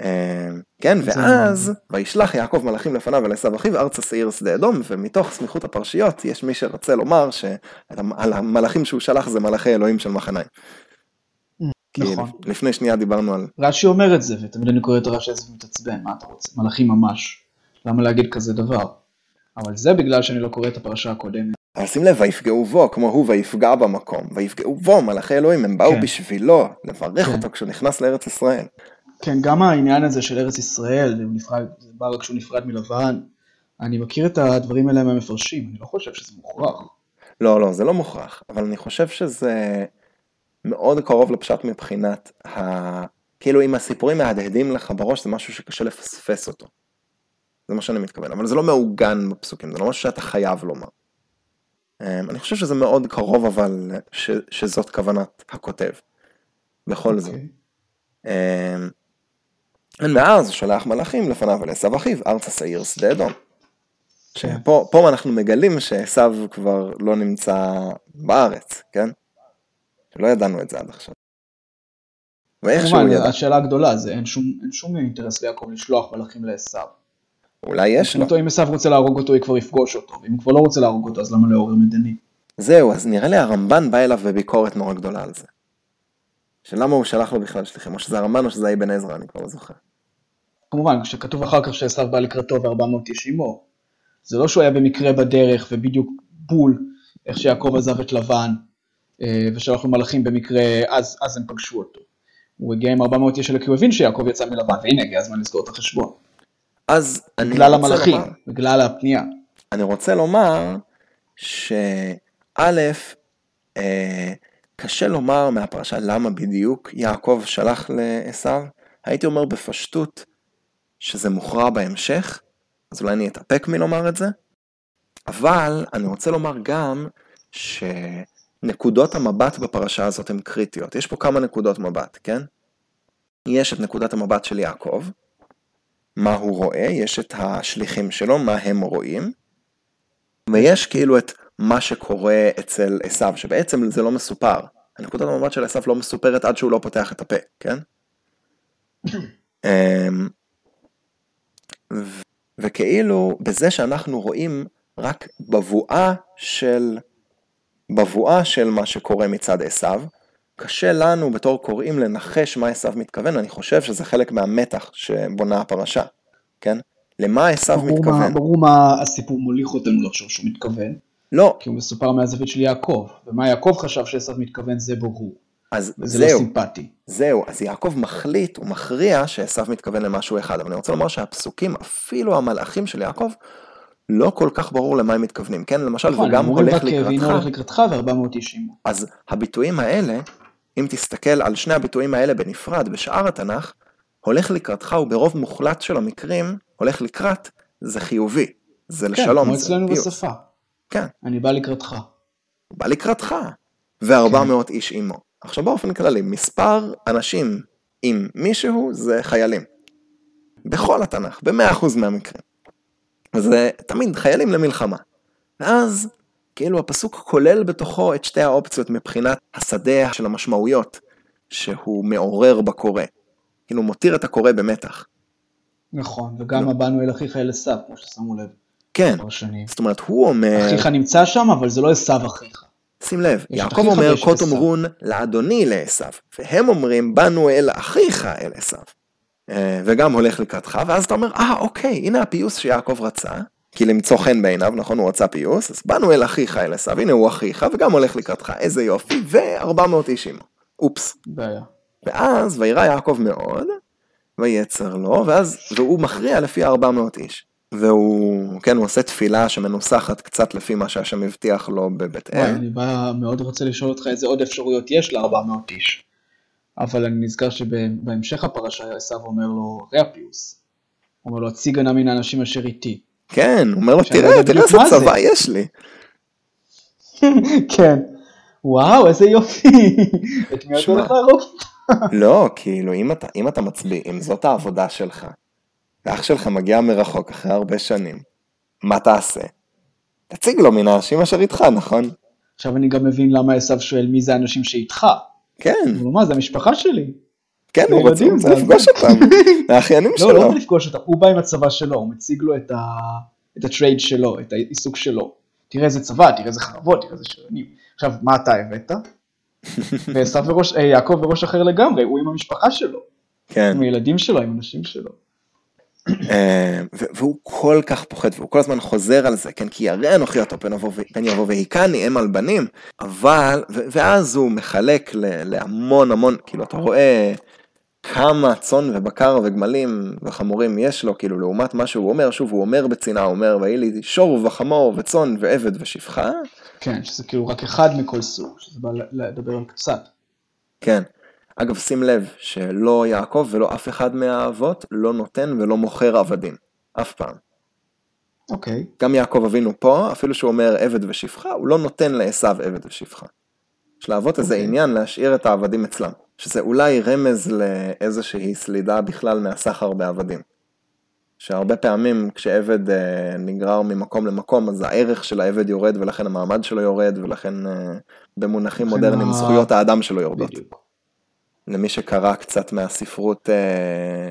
אה, כן, ואז וישלח יעקב מלאכים לפניו אל עשיו אחיו ארצה שעיר שדה אדום, ומתוך סמיכות הפרשיות יש מי שרוצה לומר שעל המלאכים שהוא שלח זה מלאכי אלוהים של מחניים. כי נכון. לפני שנייה דיברנו על רש"י אומר את זה, ותמיד אני קורא את רש"י הזה ומתעצבן, מה אתה רוצה? מלאכים ממש. למה להגיד כזה דבר? אבל זה בגלל שאני לא קורא את הפרשה הקודמת. אבל שים לב, ויפגעו בו, כמו הוא ויפגע במקום, ויפגעו בו מלאכי אלוהים, הם באו כן. בשבילו, לברך כן. אותו כשהוא נכנס לארץ ישראל. כן, גם העניין הזה של ארץ ישראל, נפרד, זה בא רק כשהוא נפרד מלבן. אני מכיר את הדברים האלה מהמפרשים, אני לא חושב שזה מוכרח. לא, לא, זה לא מוכרח, אבל אני חושב שזה מאוד קרוב לפשט מבחינת ה... כאילו אם הסיפורים מהדהדים לך בראש זה משהו שקשה לפספס אותו. זה מה שאני מתכוון, אבל זה לא מעוגן בפסוקים, זה לא משהו שאתה חייב לומר. אמ, אני חושב שזה מאוד קרוב אבל ש, שזאת כוונת הכותב, בכל okay. זאת. ואז הוא שולח מלאכים לפניו ולעשו אחיו, ארצה שעיר שדה אדום. שפה פה אנחנו מגלים שעשו כבר לא נמצא בארץ, כן? שלא ידענו את זה עד עכשיו. ואיכשהו ידע. השאלה הגדולה זה אין שום, אין שום אינטרס ליעקב לשלוח מלאכים לעשו. אולי יש לו. אם עשו רוצה להרוג אותו, היא כבר יפגוש אותו, ואם הוא כבר לא רוצה להרוג אותו, אז למה לעורר מדיני? זהו, אז נראה לי הרמב"ן בא אליו בביקורת נורא גדולה על זה. שלמה הוא שלח לו בכלל שליחים, או שזה הרמב"ן או שזה אבן עזרא, אני כבר לא זוכר. כמובן, כשכתוב אחר כך שעשו בא לקראתו ו-400 איש עמו, זה לא שהוא היה במקרה בדרך ובדיוק בול איך שיעקב עזב את לבן אה, ושלח לו מלאכים במקרה, אז, אז הם פגשו אותו. הוא הגיע עם 400 איש אלא כי הוא הבין שיעקב יצא מלבן, והנה הגיע הזמן לסגור את החשבון. אז אני לומר... בגלל המלאכים, בגלל הפנייה. אני רוצה לומר שא', אה, קשה לומר מהפרשה למה בדיוק יעקב שלח לעשו, הייתי אומר בפשטות שזה מוכרע בהמשך, אז אולי אני אתאפק מלומר את זה, אבל אני רוצה לומר גם שנקודות המבט בפרשה הזאת הן קריטיות. יש פה כמה נקודות מבט, כן? יש את נקודת המבט של יעקב, מה הוא רואה, יש את השליחים שלו, מה הם רואים, ויש כאילו את מה שקורה אצל עשו, שבעצם זה לא מסופר. הנקודת המבט של עשו לא מסופרת עד שהוא לא פותח את הפה, כן? <clears throat> אמ, וכאילו בזה שאנחנו רואים רק בבואה של, בבואה של מה שקורה מצד עשו, קשה לנו בתור קוראים לנחש מה עשו מתכוון, אני חושב שזה חלק מהמתח שבונה הפרשה, כן? למה עשו מתכוון? מה, ברור מה הסיפור מוליך אותנו לחשוב שהוא מתכוון. לא. כי הוא מסופר מהזווית של יעקב, ומה יעקב חשב שעשו מתכוון זה ברור. אז זה זהו, לא סימפטי. זהו, אז יעקב מחליט, הוא מכריע שעשו מתכוון למשהו אחד, אבל אני רוצה לומר שהפסוקים, אפילו המלאכים של יעקב, לא כל כך ברור למה הם מתכוונים, כן? למשל, נכון, וגם הולך לקראתך. והנה הולך לקראתך ו-400 אישים. אז הביטויים האלה, אם תסתכל על שני הביטויים האלה בנפרד בשאר התנ"ך, הולך לקראתך הוא ברוב מוחלט של המקרים, הולך לקראת, זה חיובי, זה לשלום, כן, כמו אצלנו בשפה. כן. אני בא לקראתך. בא לקראתך, ו-400 כן. איש עמו. עכשיו באופן כללי, מספר אנשים עם מישהו זה חיילים. בכל התנ"ך, ב-100% מהמקרים. זה תמיד חיילים למלחמה. ואז, כאילו הפסוק כולל בתוכו את שתי האופציות מבחינת השדה של המשמעויות שהוא מעורר בקורא. כאילו מותיר את הקורא במתח. נכון, וגם הבאנו אל אחיך אל עשיו, כמו ששמו לב. כן, זאת אומרת, הוא אומר... אחיך נמצא שם, אבל זה לא עשיו אחיך. שים לב, יעקב אומר, כה תאמרון לאדוני לעשו, והם אומרים, באנו אל אחיך אל עשו. אה, וגם הולך לקראתך, ואז אתה אומר, אה, אוקיי, הנה הפיוס שיעקב רצה, כי למצוא חן בעיניו, נכון, הוא רצה פיוס, אז באנו אל אחיך אל עשו, הנה הוא אחיך, וגם הולך לקראתך, איזה יופי, ו-400 איש עמו. אופס. בעיה. ואז, וירא יעקב מאוד, ויצר לו, ואז, והוא מכריע לפי 400 איש. והוא, כן, הוא עושה תפילה שמנוסחת קצת לפי מה שהשם הבטיח לו בבית אל. אני בא, מאוד רוצה לשאול אותך איזה עוד אפשרויות יש ל-400 איש. אבל אני נזכר שבהמשך הפרשה עשיו אומר לו, אחרי הפיוס, הוא אומר לו, הציגה נא מן האנשים אשר איתי. כן, הוא אומר לו, תראה, תראה איזה צבא יש לי. כן. וואו, איזה יופי. את מי אתה הולך להרוג? לא, כאילו, אם אתה, אם אתה מצביע, אם זאת העבודה שלך, ואח שלך מגיע מרחוק אחרי הרבה שנים, מה תעשה? תציג לו מן האנשים אשר איתך, נכון? עכשיו אני גם מבין למה עשו שואל מי זה האנשים שאיתך. כן. הוא מה, זה המשפחה שלי. כן, הוא רוצה, רוצה לפגוש אותם, האחיינים שלו. לא, לא לפגוש אותם, הוא בא עם הצבא שלו, הוא מציג לו את, הטרייד שלו, את העיסוק שלו. תראה איזה צבא, תראה איזה חרבות, תראה איזה שרנים. עכשיו, מה אתה הבאת? <laughs> וראש, אה, יעקב וראש אחר לגמרי, הוא עם המשפחה שלו. כן. עם הילדים שלו, עם אנשים שלו. אה, והוא כל כך פוחד והוא כל הזמן חוזר על זה כן כי ירא אנוכי אותו פן יבוא והיכני אם על בנים אבל ואז הוא מחלק להמון המון כאילו אתה רואה כמה צאן ובקר וגמלים וחמורים יש לו כאילו לעומת מה שהוא אומר שוב הוא אומר בצנעה הוא אומר ויהי לי שור וחמור וצאן ועבד ושפחה. כן שזה כאילו רק אחד מכל סוג שזה בא לדבר על קצת. כן. אגב, שים לב שלא יעקב ולא אף אחד מהאבות לא נותן ולא מוכר עבדים. אף פעם. אוקיי. גם יעקב אבינו פה, אפילו שהוא אומר עבד ושפחה, הוא לא נותן לעשו עבד ושפחה. יש לאבות איזה אוקיי. עניין להשאיר את העבדים אצלם, שזה אולי רמז לאיזושהי סלידה בכלל מהסחר בעבדים. שהרבה פעמים כשעבד אה, נגרר ממקום למקום, אז הערך של העבד יורד ולכן המעמד שלו יורד, ולכן אה, במונחים מודרניים ה- זכויות האדם שלו יורדות. בדיוק. למי שקרא קצת מהספרות אה,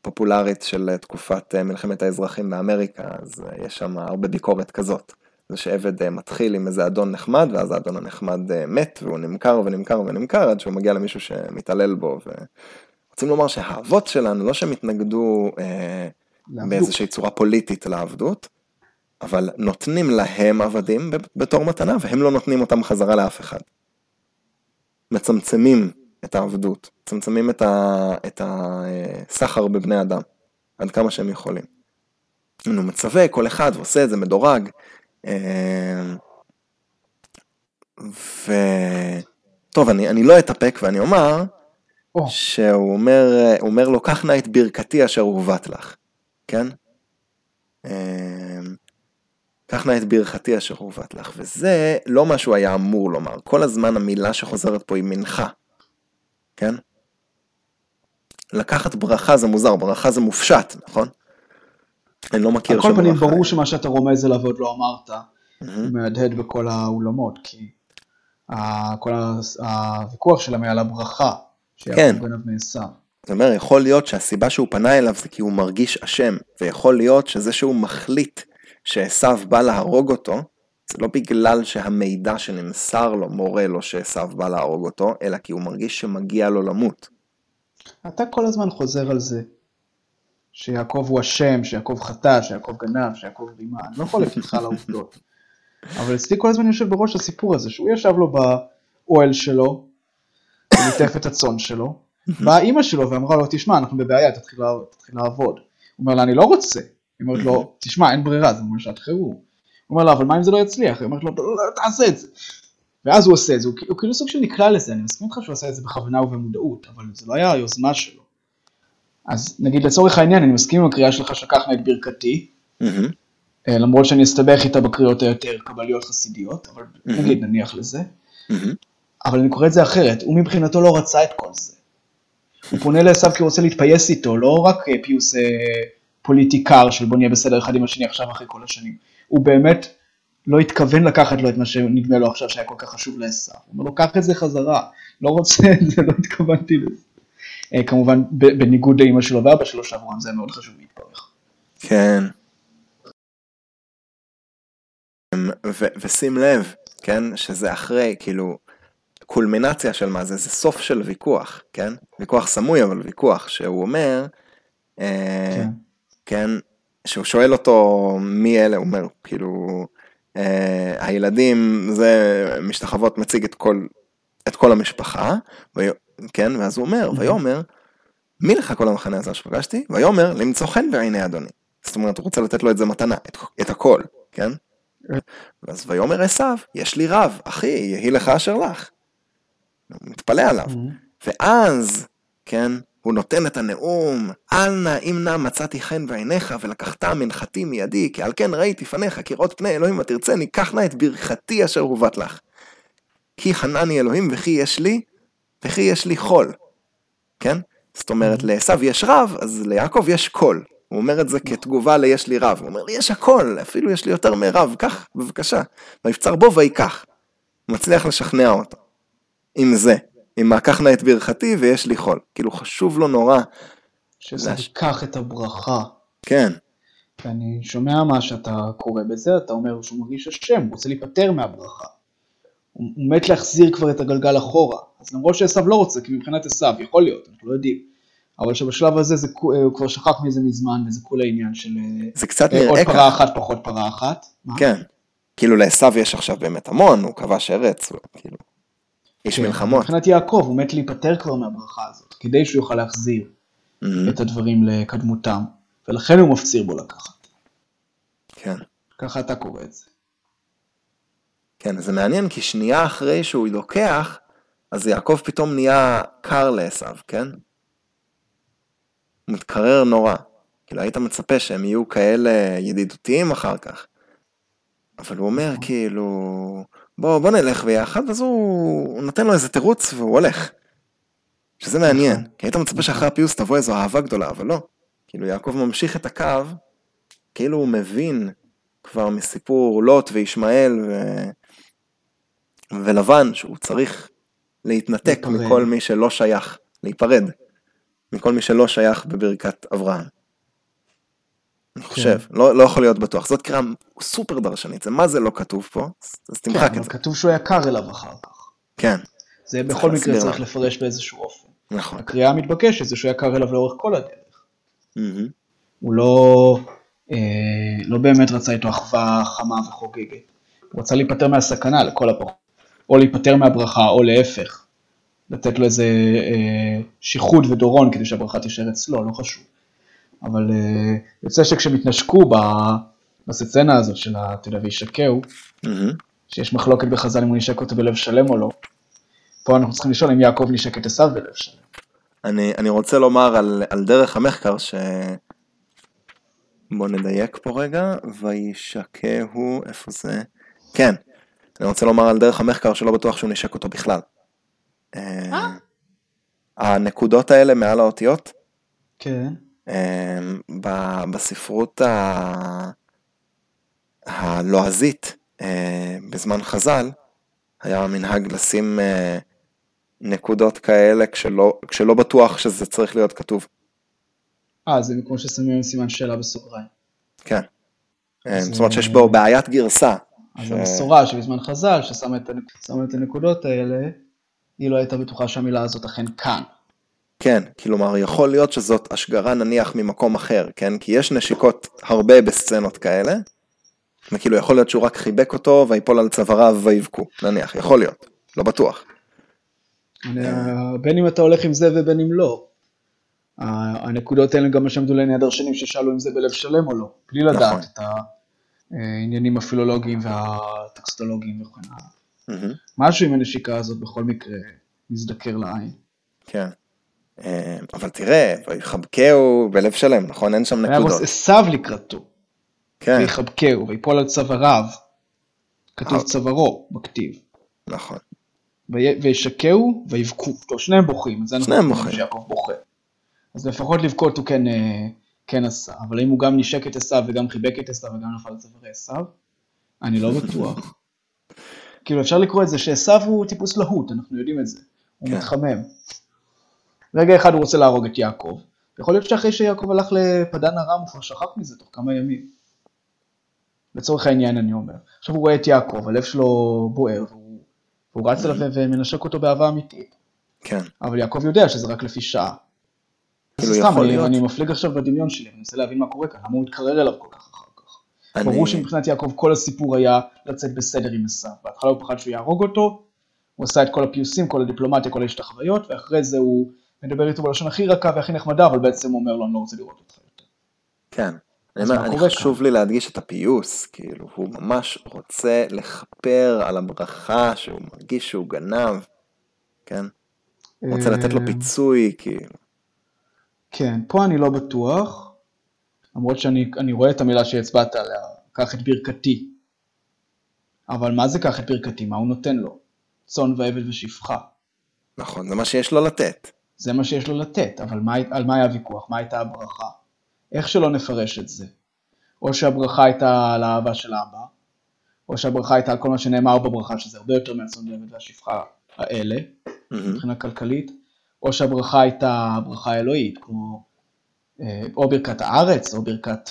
הפופולרית של תקופת אה, מלחמת האזרחים באמריקה, אז אה, יש שם הרבה ביקורת כזאת. זה שעבד אה, מתחיל עם איזה אדון נחמד, ואז האדון הנחמד אה, מת, והוא נמכר ונמכר ונמכר, עד שהוא מגיע למישהו שמתעלל בו. ורוצים לומר שהאבות שלנו, לא שהם התנגדו אה. באיזושהי צורה פוליטית לעבדות, אבל נותנים להם עבדים בתור מתנה, והם לא נותנים אותם חזרה לאף אחד. מצמצמים את העבדות, מצמצמים את, ה, את הסחר בבני אדם, עד כמה שהם יכולים. הוא מצווה כל אחד ועושה את זה מדורג. אה, ו... טוב, אני, אני לא אתאפק ואני אומר או, שהוא אומר, אומר לו, קח נא את ברכתי אשר הובט לך, כן? אה, קח נא את ברכתי אשר הובט לך, וזה לא מה שהוא היה אמור לומר. כל הזמן המילה שחוזרת פה היא מנחה, כן? לקחת ברכה זה מוזר, ברכה זה מופשט, נכון? אני לא מכיר על כל פנים ברור שמה שאתה רומז אליו עוד לא אמרת, מהמם. הוא מהדהד בכל האולמות, כי כל הוויכוח שלהם היה על הברכה, כן. שיעקב גנב מעשיו. זאת אומרת, יכול להיות שהסיבה שהוא פנה אליו זה כי הוא מרגיש אשם, ויכול להיות שזה שהוא מחליט שעשו בא להרוג אותו, זה לא בגלל שהמידע שנמסר לו מורה לו שעשו בא להרוג אותו, אלא כי הוא מרגיש שמגיע לו למות. אתה כל הזמן חוזר על זה, שיעקב הוא אשם, שיעקב חטא, שיעקב גנב, שיעקב רימה, אני לא חולק איתך על העובדות. אבל אצלי כל הזמן יושב בראש הסיפור הזה, שהוא ישב לו באוהל שלו, וליטף את הצאן שלו, באה אימא שלו ואמרה לו, תשמע, אנחנו בבעיה, תתחיל, תתחיל לעבוד. הוא אומר לה, אני לא רוצה. היא אומרת לו, תשמע, אין ברירה, זה ממש שעת חירום. הוא אומר לה, אבל מה אם זה לא יצליח? היא אומרת לו, "לא, לא, תעשה את זה. ואז הוא עושה את זה, הוא, הוא כאילו סוג של נקלע לזה, אני מסכים איתך שהוא עשה את זה בכוונה ובמודעות, אבל זה לא היה היוזמה שלו. אז נגיד לצורך העניין, אני מסכים עם הקריאה שלך שלקחנה את ברכתי. אה, למרות שאני אסתבך איתה בקריאות היותר קבליות חסידיות, אבל מהמם. נגיד נניח לזה. מהמם. אבל אני קורא את זה אחרת, הוא מבחינתו לא רצה את כל זה. הוא פונה לעשו כי הוא רוצה להתפייס איתו, לא רק אה, פיוס אה, פוליטיקר של בוא נהיה בסדר אחד עם השני עכשיו אחרי כל השנים. הוא באמת לא התכוון לקחת לו את מה שנדמה לו עכשיו שהיה כל כך חשוב לעשו. הוא אומר לו, קח את זה חזרה, לא רוצה את זה, לא התכוונתי לזה. אה, כמובן, בניגוד לאמא שלו ואבא שלו, שעבורם זה מאוד חשוב להתפרך. כן. ו- ושים לב, כן, שזה אחרי, כאילו, קולמינציה של מה זה, זה סוף של ויכוח, כן? ויכוח סמוי, אבל ויכוח, שהוא אומר, אה, כן. כן, שהוא שואל אותו מי אלה, הוא אומר, כאילו, אה, הילדים, זה משתחוות מציג את כל, את כל המשפחה, ו... כן, ואז הוא אומר, ויאמר, מי לך כל המחנה הזה שפגשתי? ויאמר, למצוא חן בעיני אדוני. זאת אומרת, הוא רוצה לתת לו את זה מתנה, את, את הכל, כן? ואז ויאמר עשיו, יש לי רב, אחי, יהי לך אשר לך. הוא מתפלא עליו. ואז, כן, הוא נותן את הנאום, אל נא אם נא מצאתי חן בעיניך ולקחת מנחתי מידי, כי על כן ראיתי פניך כראות פני אלוהים ותרצני, קח נא את ברכתי אשר הובט לך. כי חנני אלוהים וכי יש לי, וכי יש לי חול. כן? זאת אומרת, לעשו יש רב, אז ליעקב יש קול. הוא אומר את זה כתגובה ליש לי רב. הוא אומר לי, יש הכל, אפילו יש לי יותר מרב, קח, בבקשה. ויבצר בו ויקח. מצליח לשכנע אותו. עם זה. עם מה קח נא את ברכתי ויש לי חול. כאילו חשוב לו נורא. שזה לש- ייקח את הברכה. כן, ואני שומע מה שאתה קורא בזה, אתה אומר שהוא מרגיש אשם, הוא רוצה להיפטר מהברכה. הוא, הוא מת להחזיר כבר את הגלגל אחורה. אז למרות שעשו לא רוצה, כי מבחינת עשו, יכול להיות, אנחנו לא יודעים. אבל שבשלב הזה זה, אה, הוא כבר שכח מזה מזמן, וזה כל העניין של אה, זה קצת אה, עוד נראה פרה ככה. אחת פחות פרה אחת. כן. כאילו לעשו יש עכשיו באמת המון, הוא כבש ארץ, כאילו... איש כן, מלחמות. מבחינת יעקב, הוא מת להיפטר כבר מהברכה הזאת, כדי שהוא יוכל להחזיר Mhm. את הדברים לקדמותם, ולכן הוא מפציר בו לקחת. כן. ככה אתה קורא את זה. כן, זה מעניין כי שנייה אחרי שהוא לוקח, אז יעקב פתאום נהיה קר לעשו, כן? הוא מתקרר נורא. כאילו, היית מצפה שהם יהיו כאלה ידידותיים אחר כך. אבל הוא אומר, כאילו, בוא, בוא נלך ביחד, אז הוא, הוא נותן לו איזה תירוץ והוא הולך. שזה מעניין, נכון. כי היית מצפה שאחרי הפיוס תבוא איזו אהבה גדולה, אבל לא. כאילו, יעקב ממשיך את הקו, כאילו הוא מבין כבר מסיפור לוט וישמעאל ו... ולבן, שהוא צריך להתנתק להיפרד. מכל מי שלא שייך, להיפרד, מכל מי שלא שייך בברכת אברהם. אני חושב, לא, לא יכול להיות בטוח. זאת קריאה סופר דרשנית, זה מה זה לא כתוב פה, אז, כן, תמחק אבל את זה. כתוב שהוא היה קר אליו אחר כך. כן, זה בכל מקרה צריך. לפרש באיזשהו אופן. נכון. הקריאה המתבקשת זה שהוא היה קר אליו לאורך כל הדרך. מהמם. הוא לא, אה, לא באמת רצה איתו אחווה חמה וחוגגת. הוא רצה להיפטר מהסכנה לכל הפחות. או להיפטר מהברכה, או להפך. לתת לו איזה אה, שיחוד ודורון כדי שהברכה תישאר אצלו, לא חשוב. אבל אה, יוצא שכשמתנשקו ב- בסצנה הזאת של, אתה יודע, וישקהו, מהמם. שיש מחלוקת בחז"ל אם הוא נשק אותו בלב שלם או לא, פה אנחנו צריכים לשאול אם יעקב נשק את עשיו בלב שלם. אני, אני רוצה לומר על, על דרך המחקר ש... בוא נדייק פה רגע, וישקהו, איפה זה? כן, אני רוצה לומר על דרך המחקר שלא בטוח שהוא נשק אותו בכלל. אה? הנקודות האלה מעל האותיות, כן. אה, בספרות ה- הלועזית אה, בזמן חז"ל, היה מנהג לשים אה, נקודות כאלה כשלא, כשלא בטוח שזה צריך להיות כתוב. אה, זה כמו ששמים סימן שאלה בסוגריים. כן. אה, זאת אומרת שיש אה, בו בעיית גרסה. אז ש- המסורה שבזמן חז"ל, ששמה את, את הנקודות האלה, היא לא הייתה בטוחה שהמילה הזאת אכן כאן. כן, כלומר יכול להיות שזאת השגרה נניח ממקום אחר, כן? כי יש נשיקות הרבה בסצנות כאלה, וכאילו יכול להיות שהוא רק חיבק אותו ויפול על צוואריו ויבכו, נניח, יכול להיות, לא בטוח. אני- בין אם אתה הולך עם זה ובין אם לא. ה- הנקודות האלה גם מה שעמדו לעיני הדרשנים ששאלו אם זה בלב שלם או לא, בלי נכון. לדעת את העניינים הפילולוגיים והטקסטולוגיים וכן הלאה. משהו עם הנשיקה הזאת בכל מקרה מזדקר לעין. כן. אה, אבל תראה, ויחבקהו בלב שלם, נכון? אין שם נקודות. רוס עשיו לקראתו, כן, ויחבקהו, ויפול על צוואריו. כתוב אה. צווארו בכתיב. נכון. וי- וישקהו ויבכו. טוב, שניהם בוכים, שניהם בוכים. שיעקב בוכה. אז לפחות לבכות הוא כן, אה, כן עשה, אבל אם הוא גם נשק את עשיו וגם חיבק את עשיו וגם נפל על צווארי עשיו, אני לא בטוח. <laughs> כאילו אפשר לקרוא את זה שעשיו הוא טיפוס להוט, אנחנו יודעים את זה. הוא כן. מתחמם. רגע אחד הוא רוצה להרוג את יעקב, יכול להיות שאחרי שיעקב הלך לפדן ארם הוא כבר שכח מזה תוך כמה ימים. לצורך העניין אני אומר. עכשיו הוא רואה את יעקב, הלב שלו בוער, והוא, והוא רץ אליו ומנשק אותו באהבה אמיתית. כן, אבל יעקב יודע שזה רק לפי שעה. כאילו סתם, יכול אני, מפליג עכשיו בדמיון שלי, אני מנסה להבין מה קורה כאן, למה הוא התקרר אליו כל כך אחר כך. ברור שמבחינת יעקב כל הסיפור היה לצאת בסדר עם עשיו. בהתחלה הוא פחד שהוא יהרוג אותו, הוא עשה את כל הפיוסים, כל הדיפלומטיה, כל ההשתחוויות, ואחרי זה הוא מדבר איתו בלשון הכי רכה והכי נחמדה, אבל בעצם הוא אומר לו, אני לא רוצה לראות אותך יותר. כן. אני חשוב לי להדגיש את הפיוס, כאילו, הוא ממש רוצה לכפר על הברכה שהוא מרגיש שהוא גנב, כן? הוא רוצה לתת לו אה, פיצוי, כאילו. כן, פה אני לא בטוח, למרות שאני אני רואה את המילה שהצבעת עליה, קח את ברכתי. אבל מה זה קח את ברכתי? מה הוא נותן לו? צאן ועבד ושפחה. נכון, זה מה שיש לו לתת. זה מה שיש לו לתת, אבל מה, על מה היה הוויכוח? מה הייתה הברכה? איך שלא נפרש את זה? או שהברכה הייתה על האהבה של אבא, או שהברכה הייתה על כל מה שנאמר בברכה, שזה הרבה יותר מהצאן ועבד והשפחה האלה. מבחינה כלכלית, או שהברכה הייתה ברכה אלוהית, כמו אה, או ברכת הארץ, או ברכת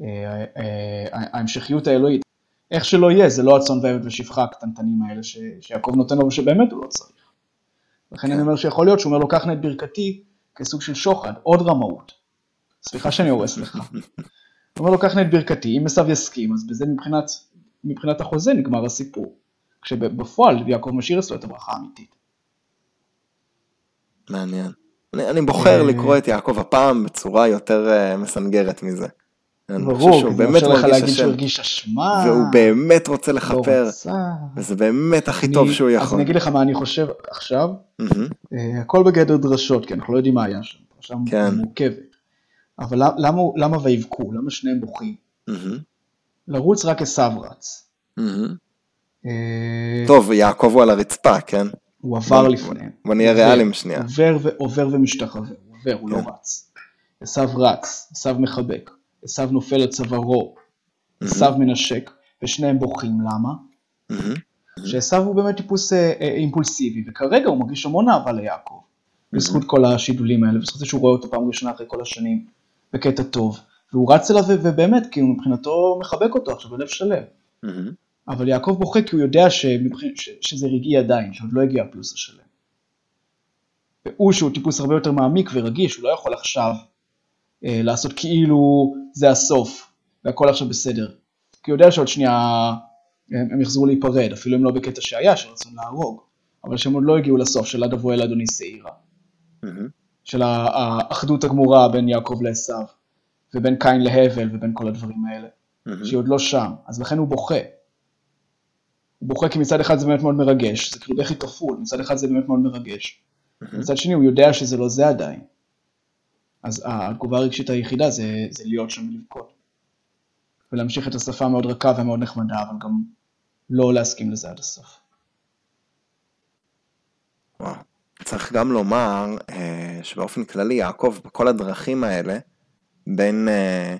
אה, אה, ההמשכיות האלוהית. איך שלא יהיה, זה לא הצאן והעבד ושפחה הקטנטנים האלה ש, שיעקב נותן לו ושבאמת הוא לא צריך. לכן אני אומר שיכול להיות שהוא אומר לו, קח נא את ברכתי כסוג של שוחד, עוד רמאות. סליחה שאני הורס לך. הוא אומר לו, קח נא את ברכתי, אם עשיו יסכים, אז בזה מבחינת, מבחינת החוזה נגמר הסיפור. כשבפועל יעקב משאיר אצלו את הברכה האמיתית. מעניין. אני, אני בוחר אה. לקרוא את יעקב הפעם בצורה יותר uh, מסנגרת מזה. ברור, שהוא כי זה באמת מאפשר לך להגיד שהוא הרגיש אשמה. והוא באמת רוצה לא לכפר, רצה. וזה באמת הכי טוב אני- שהוא אז יכול. אני אגיד לך מה אני חושב עכשיו. מהמם, אה, הכל בגדר דרשות, כי אנחנו לא יודעים מה היה שם. פרשה כן. מורכבת. אבל למ- למה, למה ויבכו? למה שניהם בוכים? מהמם, לרוץ רק עשיו רץ. מהמם. אה, טוב, יעקב הוא על הרצפה, כן? הוא עבר לפניהם. בוא נהיה ריאליים שנייה. עובר, עובר ומשתחווה, הוא עובר, הוא לא כן. רץ. עשיו רץ, עשיו מחבק, עשיו נופל על צווארו, עשיו מנשק, ושניהם בוכים, למה? שעשיו הוא באמת טיפוס אה, אה, אימפולסיבי, וכרגע הוא מרגיש המון אהבה ליעקב. בזכות כל השידולים האלה, בזכות זה שהוא רואה אותו פעם ראשונה אחרי כל השנים, בקטע טוב. והוא רץ אליו, ובאמת, הוא מבחינתו מחבק אותו עכשיו בלב שלם. אבל יעקב בוכה כי הוא יודע שמבח... ש... שזה רגעי עדיין, שעוד לא הגיע הפלוס השלם. והוא שהוא טיפוס הרבה יותר מעמיק ורגיש, הוא לא יכול עכשיו אה, לעשות כאילו זה הסוף, והכל עכשיו בסדר. כי הוא יודע שעוד שנייה הם, הם יחזרו להיפרד, אפילו אם לא בקטע שהיה, שרצו להרוג, אבל שהם עוד לא הגיעו לסוף של עד אבוא אל אדוני שעירה. של האחדות הגמורה בין יעקב לעשו, ובין קין להבל, ובין כל הדברים האלה. שהיא עוד לא שם, אז לכן הוא בוכה. בוכה כי מצד אחד זה באמת מאוד מרגש, זה כאילו בכי כפול, מצד אחד זה באמת מאוד מרגש. מצד שני הוא יודע שזה לא זה עדיין. אז התגובה הרגשית היחידה זה, זה להיות שם ולבכות. ולהמשיך את השפה המאוד רכה והמאוד נחמדה, אבל גם לא להסכים לזה עד הסוף. וואו. צריך גם לומר אה, שבאופן כללי יעקב בכל הדרכים האלה, בין אה,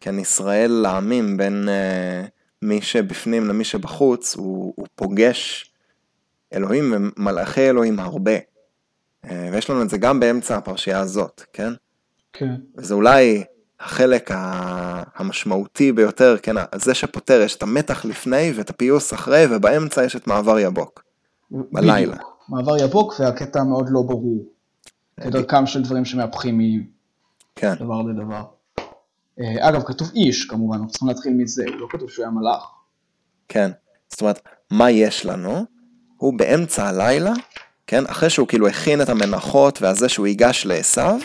כן ישראל לעמים, בין אה, מי שבפנים למי שבחוץ, הוא, הוא פוגש אלוהים ומלאכי אלוהים הרבה. אה, ויש לנו את זה גם באמצע הפרשייה הזאת, כן? כן. וזה אולי החלק ה- המשמעותי ביותר, כן, זה שפותר, יש את המתח לפני ואת הפיוס אחרי, ובאמצע יש את מעבר יבוק. בלילה. בדיוק. מעבר יבוק והקטע המאוד לא ברור. כדרכם של דברים שמהפכים כן, מדבר לדבר. אה, אגב, כתוב איש כמובן, אנחנו צריכים להתחיל מזה, לא כתוב שהוא היה מלאך. כן. זאת אומרת, מה יש לנו? הוא באמצע הלילה, כן, אחרי שהוא כאילו הכין את המנחות והזה שהוא ייגש לעשו,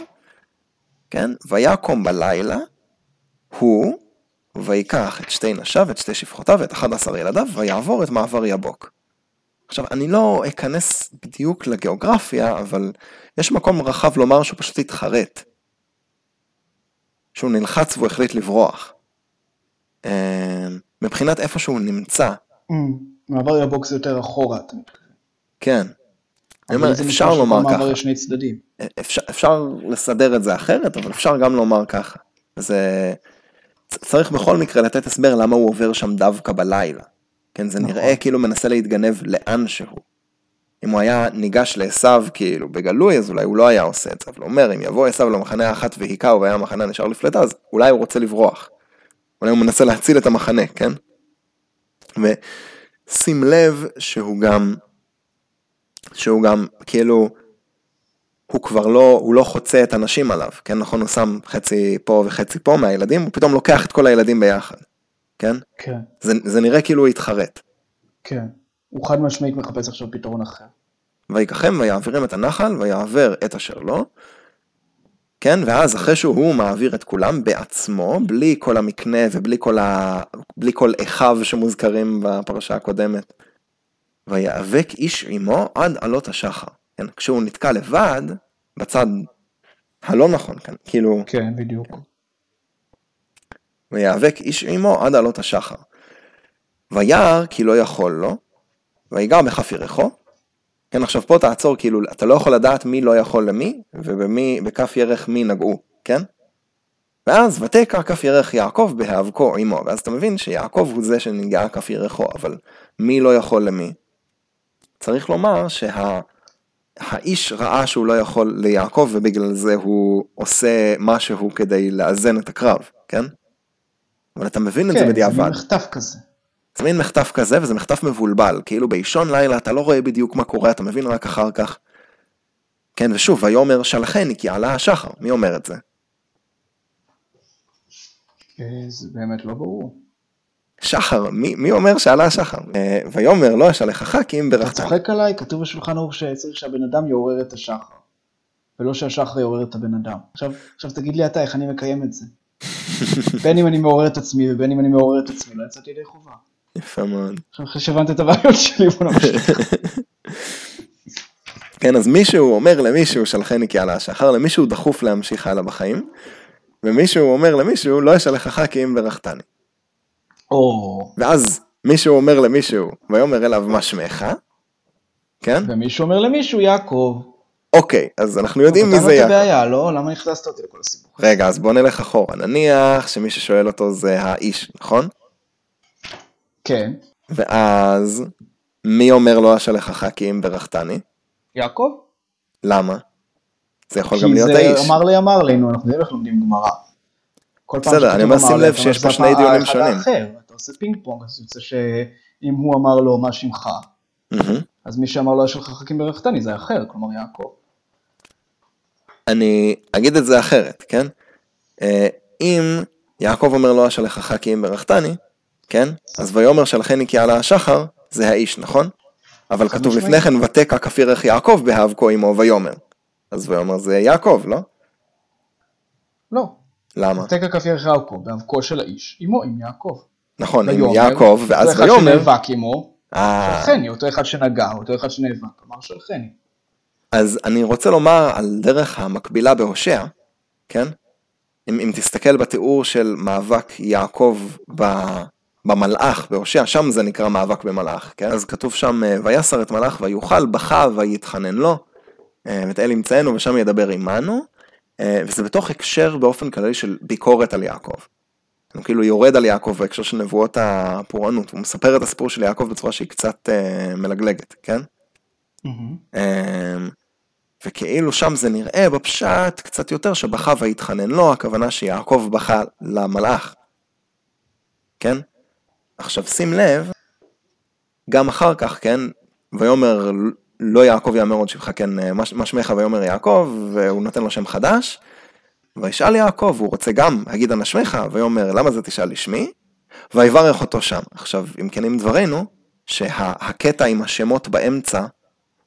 כן, ויקום בלילה, הוא, ויקח את שתי נשיו, את שתי שפחותיו ואת 11 ילדיו, ויעבור את מעבר יבוק. עכשיו, אני לא אכנס בדיוק לגיאוגרפיה, אבל יש מקום רחב לומר שהוא פשוט התחרט. שהוא נלחץ והוא החליט לברוח. אה, מבחינת איפה שהוא נמצא, מעבר יבוק זה יותר אחורה. כן. אני אומר, אפשר לומר מעבר ככה. יש שני צדדים. אפשר, אפשר לסדר את זה אחרת, אבל אפשר גם לומר ככה. זה... צריך בכל מקרה לתת הסבר למה הוא עובר שם דווקא בלילה. כן, זה נכון. נראה כאילו מנסה להתגנב לאן שהוא. אם הוא היה ניגש לעשו כאילו בגלוי, אז אולי הוא לא היה עושה את זה. אבל הוא אומר, אם יבוא עשו למחנה האחת והיכהו והיה המחנה נשאר לפלטה, אז אולי הוא רוצה לברוח. אולי הוא מנסה להציל את המחנה, כן? ושים לב שהוא גם, שהוא גם כאילו, הוא כבר לא, הוא לא חוצה את הנשים עליו, כן? נכון, הוא שם חצי פה וחצי פה מהילדים, הוא פתאום לוקח את כל הילדים ביחד, כן? כן, זה, זה נראה כאילו הוא התחרט. כן. הוא חד משמעית מחפש עכשיו פתרון אחר. ויקחם ויעבירם את הנחל ויעבר את אשר לו. כן, ואז אחרי שהוא מעביר את כולם בעצמו, בלי כל המקנה ובלי כל, ה... בלי כל אחיו שמוזכרים בפרשה הקודמת. ויאבק איש עמו עד עלות השחר. כן, כשהוא נתקע לבד, בצד הלא נכון כאן, כאילו, כן, בדיוק. ויאבק איש עמו עד עלות השחר. וירא כי לא יכול לו, ויגע בכף ירחו. כן, עכשיו פה תעצור, כאילו, אתה לא יכול לדעת מי לא יכול למי, ובמי, בכף ירך מי נגעו, כן? ואז ותקע כף ירך יעקב בהיאבקו עמו, ואז אתה מבין שיעקב הוא זה שנגעה כף ירחו, אבל מי לא יכול למי? צריך לומר שהאיש ראה שהוא לא יכול ליעקב, ובגלל זה הוא עושה משהו כדי לאזן את הקרב, כן? אבל אתה מבין את זה כן, זה בדיעבד. מחטף כזה. זה מין מחטף כזה, וזה מחטף מבולבל, כאילו באישון לילה אתה לא רואה בדיוק מה קורה, אתה מבין רק אחר כך. כן, ושוב, ויאמר שלחני כי עלה השחר, מי אומר את זה? אה, זה באמת לא ברור. שחר, מי, מי אומר שעלה השחר? אה, ויאמר לא אשלחך כי אם אתה ברכתני. צוחק עליי? כתוב בשולחן ערוך שצריך שהבן אדם יעורר את השחר. ולא שהשחר יעורר את הבן אדם. עכשיו, עכשיו תגיד לי אתה איך אני מקיים את זה. <laughs> בין אם אני מעורר את עצמי ובין אם אני מעורר את עצמי, לא יצאתי ידי חובה. יפה מאוד. אחרי שהבנת את הבעיות שלי, בוא נמשיך. <laughs> כן, אז מישהו אומר למישהו, שלחני כי עלה השחר, למישהו דחוף להמשיך הלאה בחיים, ומישהו אומר למישהו, לא ישלחך כי אם ברכתני. או, ואז מישהו אומר למישהו, ויאמר אליו מה שמך, כן? ומישהו אומר למישהו, יעקב. אוקיי, אז אנחנו יודעים מי זה יעקב. הבעיה, לא? למה הכנסת אותי לכל הסיפור? רגע, אז בוא נלך אחורה. נניח שמי ששואל אותו זה האיש, נכון? כן. ואז מי אומר לו אשלחך כי אם ברכתני? יעקב? למה? זה יכול כי גם להיות זה האיש. אמר לי אמר לי, נו, אנחנו יודעים איך לומדים גמרא. בסדר, אני אומר, שים לב שיש פה שני דיונים שונים. אתה עושה פינג פונג, אז יוצא שאם הוא אמר לו מה שמך. אז מי שאמר לו יש לך חכים ברכתני זה אחר, כלומר יעקב. אני אגיד את זה אחרת, כן? אה, אם יעקב אומר לו אשלחך כי אם ברכתני, כן? אז ויאמר שלחני כי עלה השחר, זה האיש, נכון? אבל כתוב. לפני כן, ותקע כפירך יעקב בהב כה עמו ויאמר. אז ויאמר זה יעקב, לא? לא. למה? תקע כף ירך יעקב, באבקו של האיש, עמו עם יעקב. נכון, עם ויאמר, יעקב, ואז אותו אחד ויאמר, שנאבק עמו, אה, שלחני, אותו אחד שנגע, אותו אחד שנאבק, אמר שלחני. אז אני רוצה לומר על דרך המקבילה בהושע, כן? אם, אם תסתכל בתיאור של מאבק יעקב ב, במלאך בהושע, שם זה נקרא מאבק במלאך, כן? אז כתוב שם, אה, ויסר את מלאך ויוכל, בכה ויתחנן לו, אה, ואת אל ימצאנו ושם ידבר עמנו, אה, וזה בתוך הקשר באופן כללי של ביקורת על יעקב. הוא כאילו יורד על יעקב בהקשר של נבואות הפורענות, הוא מספר את הסיפור של יעקב בצורה שהיא קצת מלגלגת, כן? אמ, וכאילו שם זה נראה בפשט קצת יותר שבכה ויתחנן לו, הכוונה שיעקב בכה למלאך. כן? עכשיו שים לב, גם אחר כך, כן, ויאמר לא יעקב יאמר עוד שבחה, כן, מה שמך ויאמר יעקב, והוא נותן לו שם חדש. וישאל יעקב, הוא רוצה גם להגיד אנא שמך, ויאמר למה זה תשאל לשמי? ויברך אותו שם. עכשיו, אם כנים דברינו, שהקטע עם השמות באמצע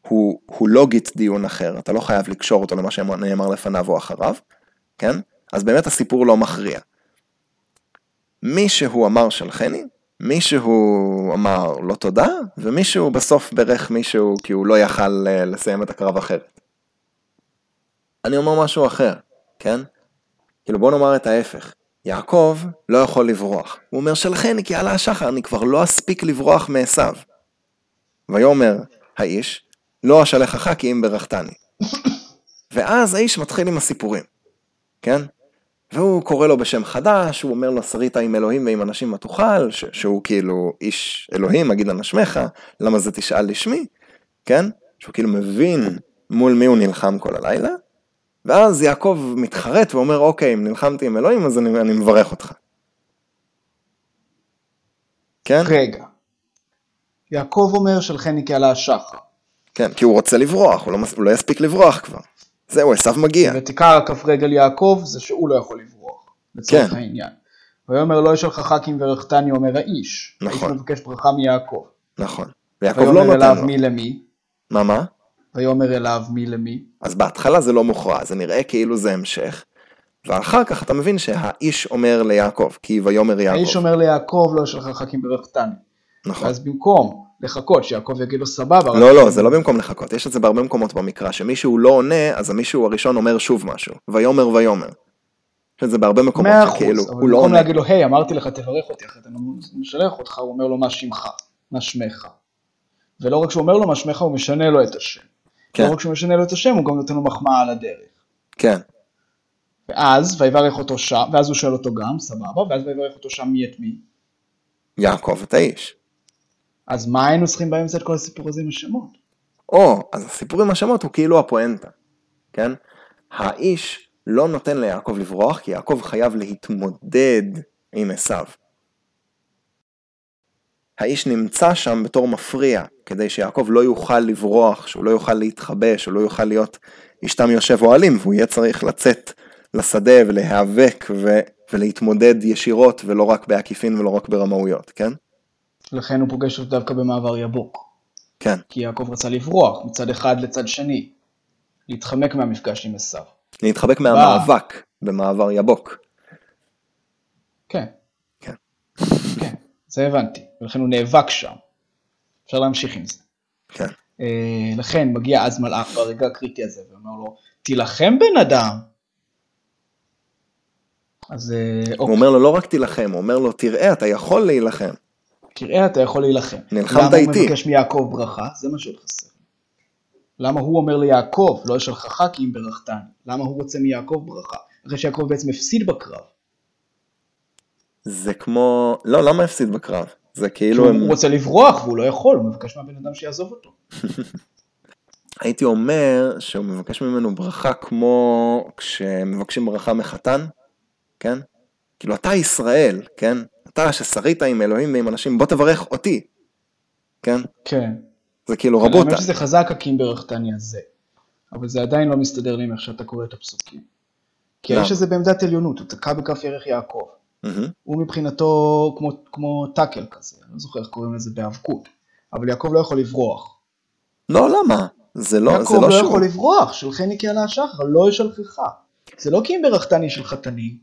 הוא, הוא לוגית דיון אחר, אתה לא חייב לקשור אותו למה שנאמר לפניו או אחריו, כן? אז באמת הסיפור לא מכריע. מישהו אמר שלחני, מישהו אמר לא תודה, ומישהו בסוף ברך מישהו כי הוא לא יכל אה, לסיים את הקרב אחרת. אני אומר משהו אחר, כן? כאילו בוא נאמר את ההפך. יעקב לא יכול לברוח. הוא אומר שלחני כי עלה השחר, אני כבר לא אספיק לברוח מעשיו. ויאמר האיש, לא אשלחך כי אם ברכתני. <laughs> ואז האיש מתחיל עם הסיפורים, כן? והוא קורא לו בשם חדש, הוא אומר לו שרית עם אלוהים ועם אנשים מה תאכל, שהוא כאילו איש אלוהים, אגיד אנא שמך, למה זה תשאל לשמי, כן? שהוא כאילו מבין מול מי הוא נלחם כל הלילה, ואז יעקב מתחרט ואומר, אוקיי, אם נלחמתי עם אלוהים אז אני, אני מברך אותך. כן? רגע. יעקב אומר שלחני כי עלה השחר. כן, כי הוא רוצה לברוח, הוא לא, מס- הוא לא יספיק לברוח כבר. זהו, עשיו מגיע. ותיקע כף רגל יעקב זה שהוא לא יכול לברוח, לצורך כן. העניין. ויאמר לא יש לך חכים ורחתני אומר האיש. נכון. האיש מבקש ברכה מיעקב. נכון. ויעקב לא ויאמר נותן אליו לו. מי למי. מה מה? ויאמר אליו מי למי. אז בהתחלה זה לא מוכרע, זה נראה כאילו זה המשך. ואחר כך אתה מבין שהאיש אומר ליעקב, כי ויאמר יעקב. האיש אומר ליעקב לא יש לך חכים ורחתני. נכון. ואז במקום לחכות שיעקב יגיד לו סבבה. לא, לא, זה לא במקום לחכות, יש את זה בהרבה מקומות במקרא, שמישהו לא עונה, אז המישהו הראשון אומר שוב משהו. ויאמר ויאמר. יש את זה בהרבה מקומות מאה אחוז, שכאילו, אבל הוא לא במקום עונה. להגיד לו, היי, אמרתי לך, תברך אותי, אחרת אני משלח אותך, הוא אומר לו, מה שמך? מה שמך? ולא רק שהוא אומר לו מה שמך, הוא משנה לו את השם. כן. לא רק שהוא משנה לו את השם, הוא גם נותן לו מחמאה על הדרך. כן, ואז, ויברך אותו שם, ואז הוא שואל אותו גם, סבבה, ואז ויברך אותו שם מי את מי. יעקב את האיש. אז מה היינו צריכים באמצע את כל הסיפור הזה עם השמות? או, אז הסיפור עם השמות הוא כאילו הפואנטה, כן? האיש לא נותן ליעקב לברוח, כי יעקב חייב להתמודד עם עשיו. האיש נמצא שם בתור מפריע, כדי שיעקב לא יוכל לברוח, שהוא לא יוכל להתחבא, שהוא לא יוכל להיות אשתם יושב אוהלים, והוא יהיה צריך לצאת לשדה ולהיאבק ו- ולהתמודד ישירות, ולא רק בעקיפין ולא רק ברמאויות, כן? לכן הוא פוגש אותו דווקא במעבר יבוק. כן. כי יעקב רצה לברוח מצד אחד לצד שני. להתחמק מהמפגש עם עשיו. להתחבק מהמאבק במעבר יבוק. כן. כן. כן, זה הבנתי, ולכן הוא נאבק שם. אפשר להמשיך עם זה. כן. אה, לכן מגיע אז מלאך ברגע הקריטי הזה, ואומר לו, תילחם בן אדם. אז אה, הוא אוקיי, אומר לו לא רק תילחם, הוא אומר לו תראה אתה יכול להילחם. תראה, אתה יכול להילחם. נלחמת למה הוא איתי. מבקש מיעקב ברכה? זה מה שעוד חסר. למה הוא אומר ליעקב, לא אשלחך כי אם ברכתני? למה הוא רוצה מיעקב ברכה? אחרי שיעקב בעצם הפסיד בקרב. זה כמו, לא למה הפסיד בקרב? זה כאילו כאילו, הוא הם... רוצה לברוח והוא לא יכול, הוא מבקש מהבן אדם שיעזוב אותו. <laughs> הייתי אומר שהוא מבקש ממנו ברכה כמו כשמבקשים ברכה מחתן, כן? כאילו אתה ישראל, כן? אתה ששרית עם אלוהים ועם אנשים, בוא תברך אותי, כן? כן. זה כאילו כן, רבותא. האמת שזה חזק הקים ברכתני הזה. אבל זה עדיין לא מסתדר לי עם איך שאתה קורא את הפסוקים. כי? האיש הזה בעמדת עליונות, הוא תקע בכף ירך יעקב. הוא מבחינתו כמו, כמו טאקל כזה, אני לא זוכר איך קוראים לזה בהיאבקות. אבל יעקב לא יכול לברוח. לא, למה? זה לא, זה יעקב לא לא. יכול לברוח, שלחני כי עלה השחר, לא ישלחך. זה לא כי אם ברכתני של חתנים.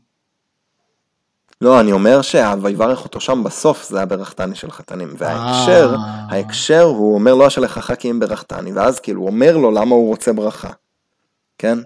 לא, אני אומר שה"ויברך אותו שם" בסוף זה היה ברכתני של חתנים. וההקשר, אה. ההקשר הוא אומר לא אשלחך כי אם ברכתני, ואז כאילו הוא אומר לו למה הוא רוצה ברכה, כן?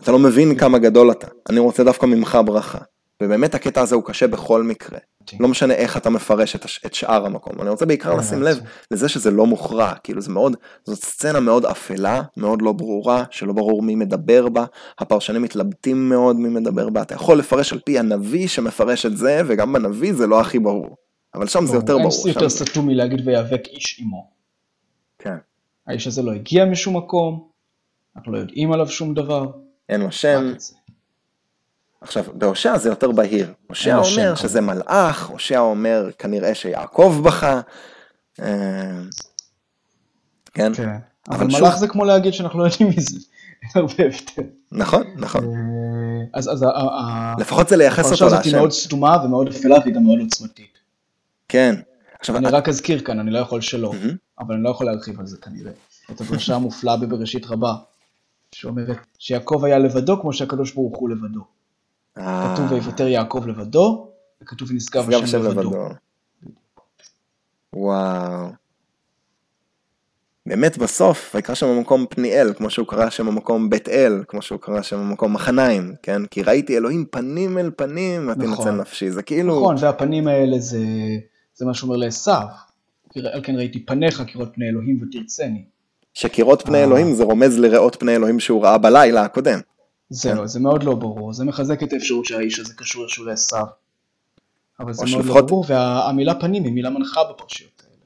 אתה לא מבין כמה גדול אתה, אני רוצה דווקא ממך ברכה. ובאמת הקטע הזה הוא קשה בכל מקרה. לא משנה איך אתה מפרש את, הש... את שאר המקום. אני רוצה בעיקר לשים לב לזה שזה לא מוכרע, כאילו זה מאוד, זאת סצנה מאוד אפלה, מאוד לא ברורה, שלא ברור מי מדבר בה, הפרשנים מתלבטים מאוד מי מדבר בה, אתה יכול לפרש על פי הנביא שמפרש את זה, וגם בנביא זה לא הכי ברור. אבל שם זה יותר ברור. אין יותר. סתום מלהגיד ויאבק איש עמו. כן. האיש הזה לא הגיע משום מקום, אנחנו לא יודעים עליו שום דבר. אין לו שם. עכשיו, בהושע זה יותר בהיר. הושע לו אומר שם, שזה מלאך, הושע אומר כנראה שיעקב בכה. אה, כן, כן. אבל מלאך זה כמו להגיד שאנחנו לא יודעים מזה. <laughs> אין הרבה הבדל. נכון, נכון. אה, אז אז לפחות זה לייחס הפרשה אותו הזאת היא להשם. מאוד סתומה ומאוד אפלה והיא גם מאוד עוצמתית. כן. עכשיו, אני רק אזכיר כאן, אני לא יכול שלא. אבל אני לא יכול להרחיב על זה כנראה. את הדרשה המופלאה בבראשית רבה, שאומרת שיעקב היה לבדו כמו שהקדוש ברוך הוא לבדו. כתוב ויוותר יעקב לבדו, וכתוב ונשגב נשגב השם לבדו. וואו. באמת בסוף, ויקרא שם המקום פניאל, כמו שהוא קרא שם המקום בית אל, כמו שהוא קרא שם המקום מחניים, כן? כי ראיתי אלוהים פנים אל פנים, ותנצל נכון. נפשי. זה כאילו... נכון, והפנים האלה זה, זה מה שאומר לעשו. על כן ראיתי פניך כראות פני אלוהים ותרצני. שקירות פני אה. אלוהים זה רומז לראות פני אלוהים שהוא ראה בלילה הקודם. זהו, זה מאוד לא ברור, זה מחזק את האפשרות שהאיש הזה קשור איכשהו לעשו. אבל זה או מאוד לא ברור, והמילה פנים היא מילה מנחה בפרשיות האלה,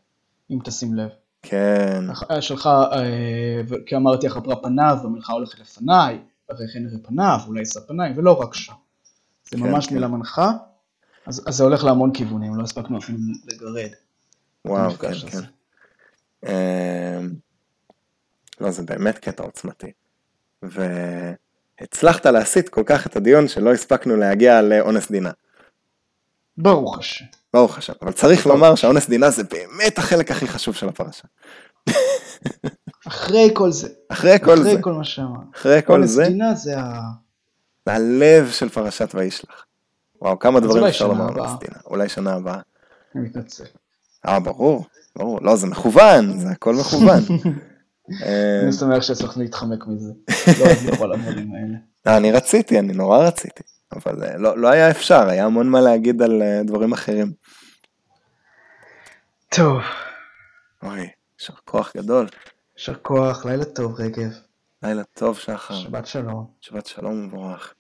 אם תשים לב. כן, שלך, אה, כי אמרתי אחברה פניו, והמלכה הולכת לפניי, ואחרי כן נראה פניו, אולי יישא פניי, ולא רק שם. זה כן, ממש כן. מילה מנחה, אז אז זה הולך להמון כיוונים, לא הספקנו אפילו לגרד. וואו, כן, כן. אמ, לא, זה באמת קטע עוצמתי. והצלחת להסיט כל כך את הדיון שלא הספקנו להגיע לאונס דינה. ברוך השם. ברוך השם. אבל צריך לומר שהאונס דינה זה באמת החלק הכי חשוב של הפרשה. אחרי כל זה, אחרי כל זה, אחרי כל מה שאמרנו. אחרי כל זה, פלסטינה זה ה... זה הלב של פרשת וישלח. וואו, כמה דברים אפשר לומר על. אונס דינה. אולי שנה הבאה. אני מתנצל. אה, ברור, ברור. לא, זה מכוון, זה הכל מכוון. <laughs> אמ, אני שמח שהצלחנו להתחמק מזה. <laughs> לא יכול הדברים האלה. אה, אני רציתי, אני נורא רציתי, אבל אה, לא, לא היה אפשר, היה המון מה להגיד על אה, דברים אחרים. טוב, אוי, יישר כוח גדול. יישר כוח, לילה טוב רגב, לילה טוב, שחר. שבת שלום. שבת שלום ומבורך.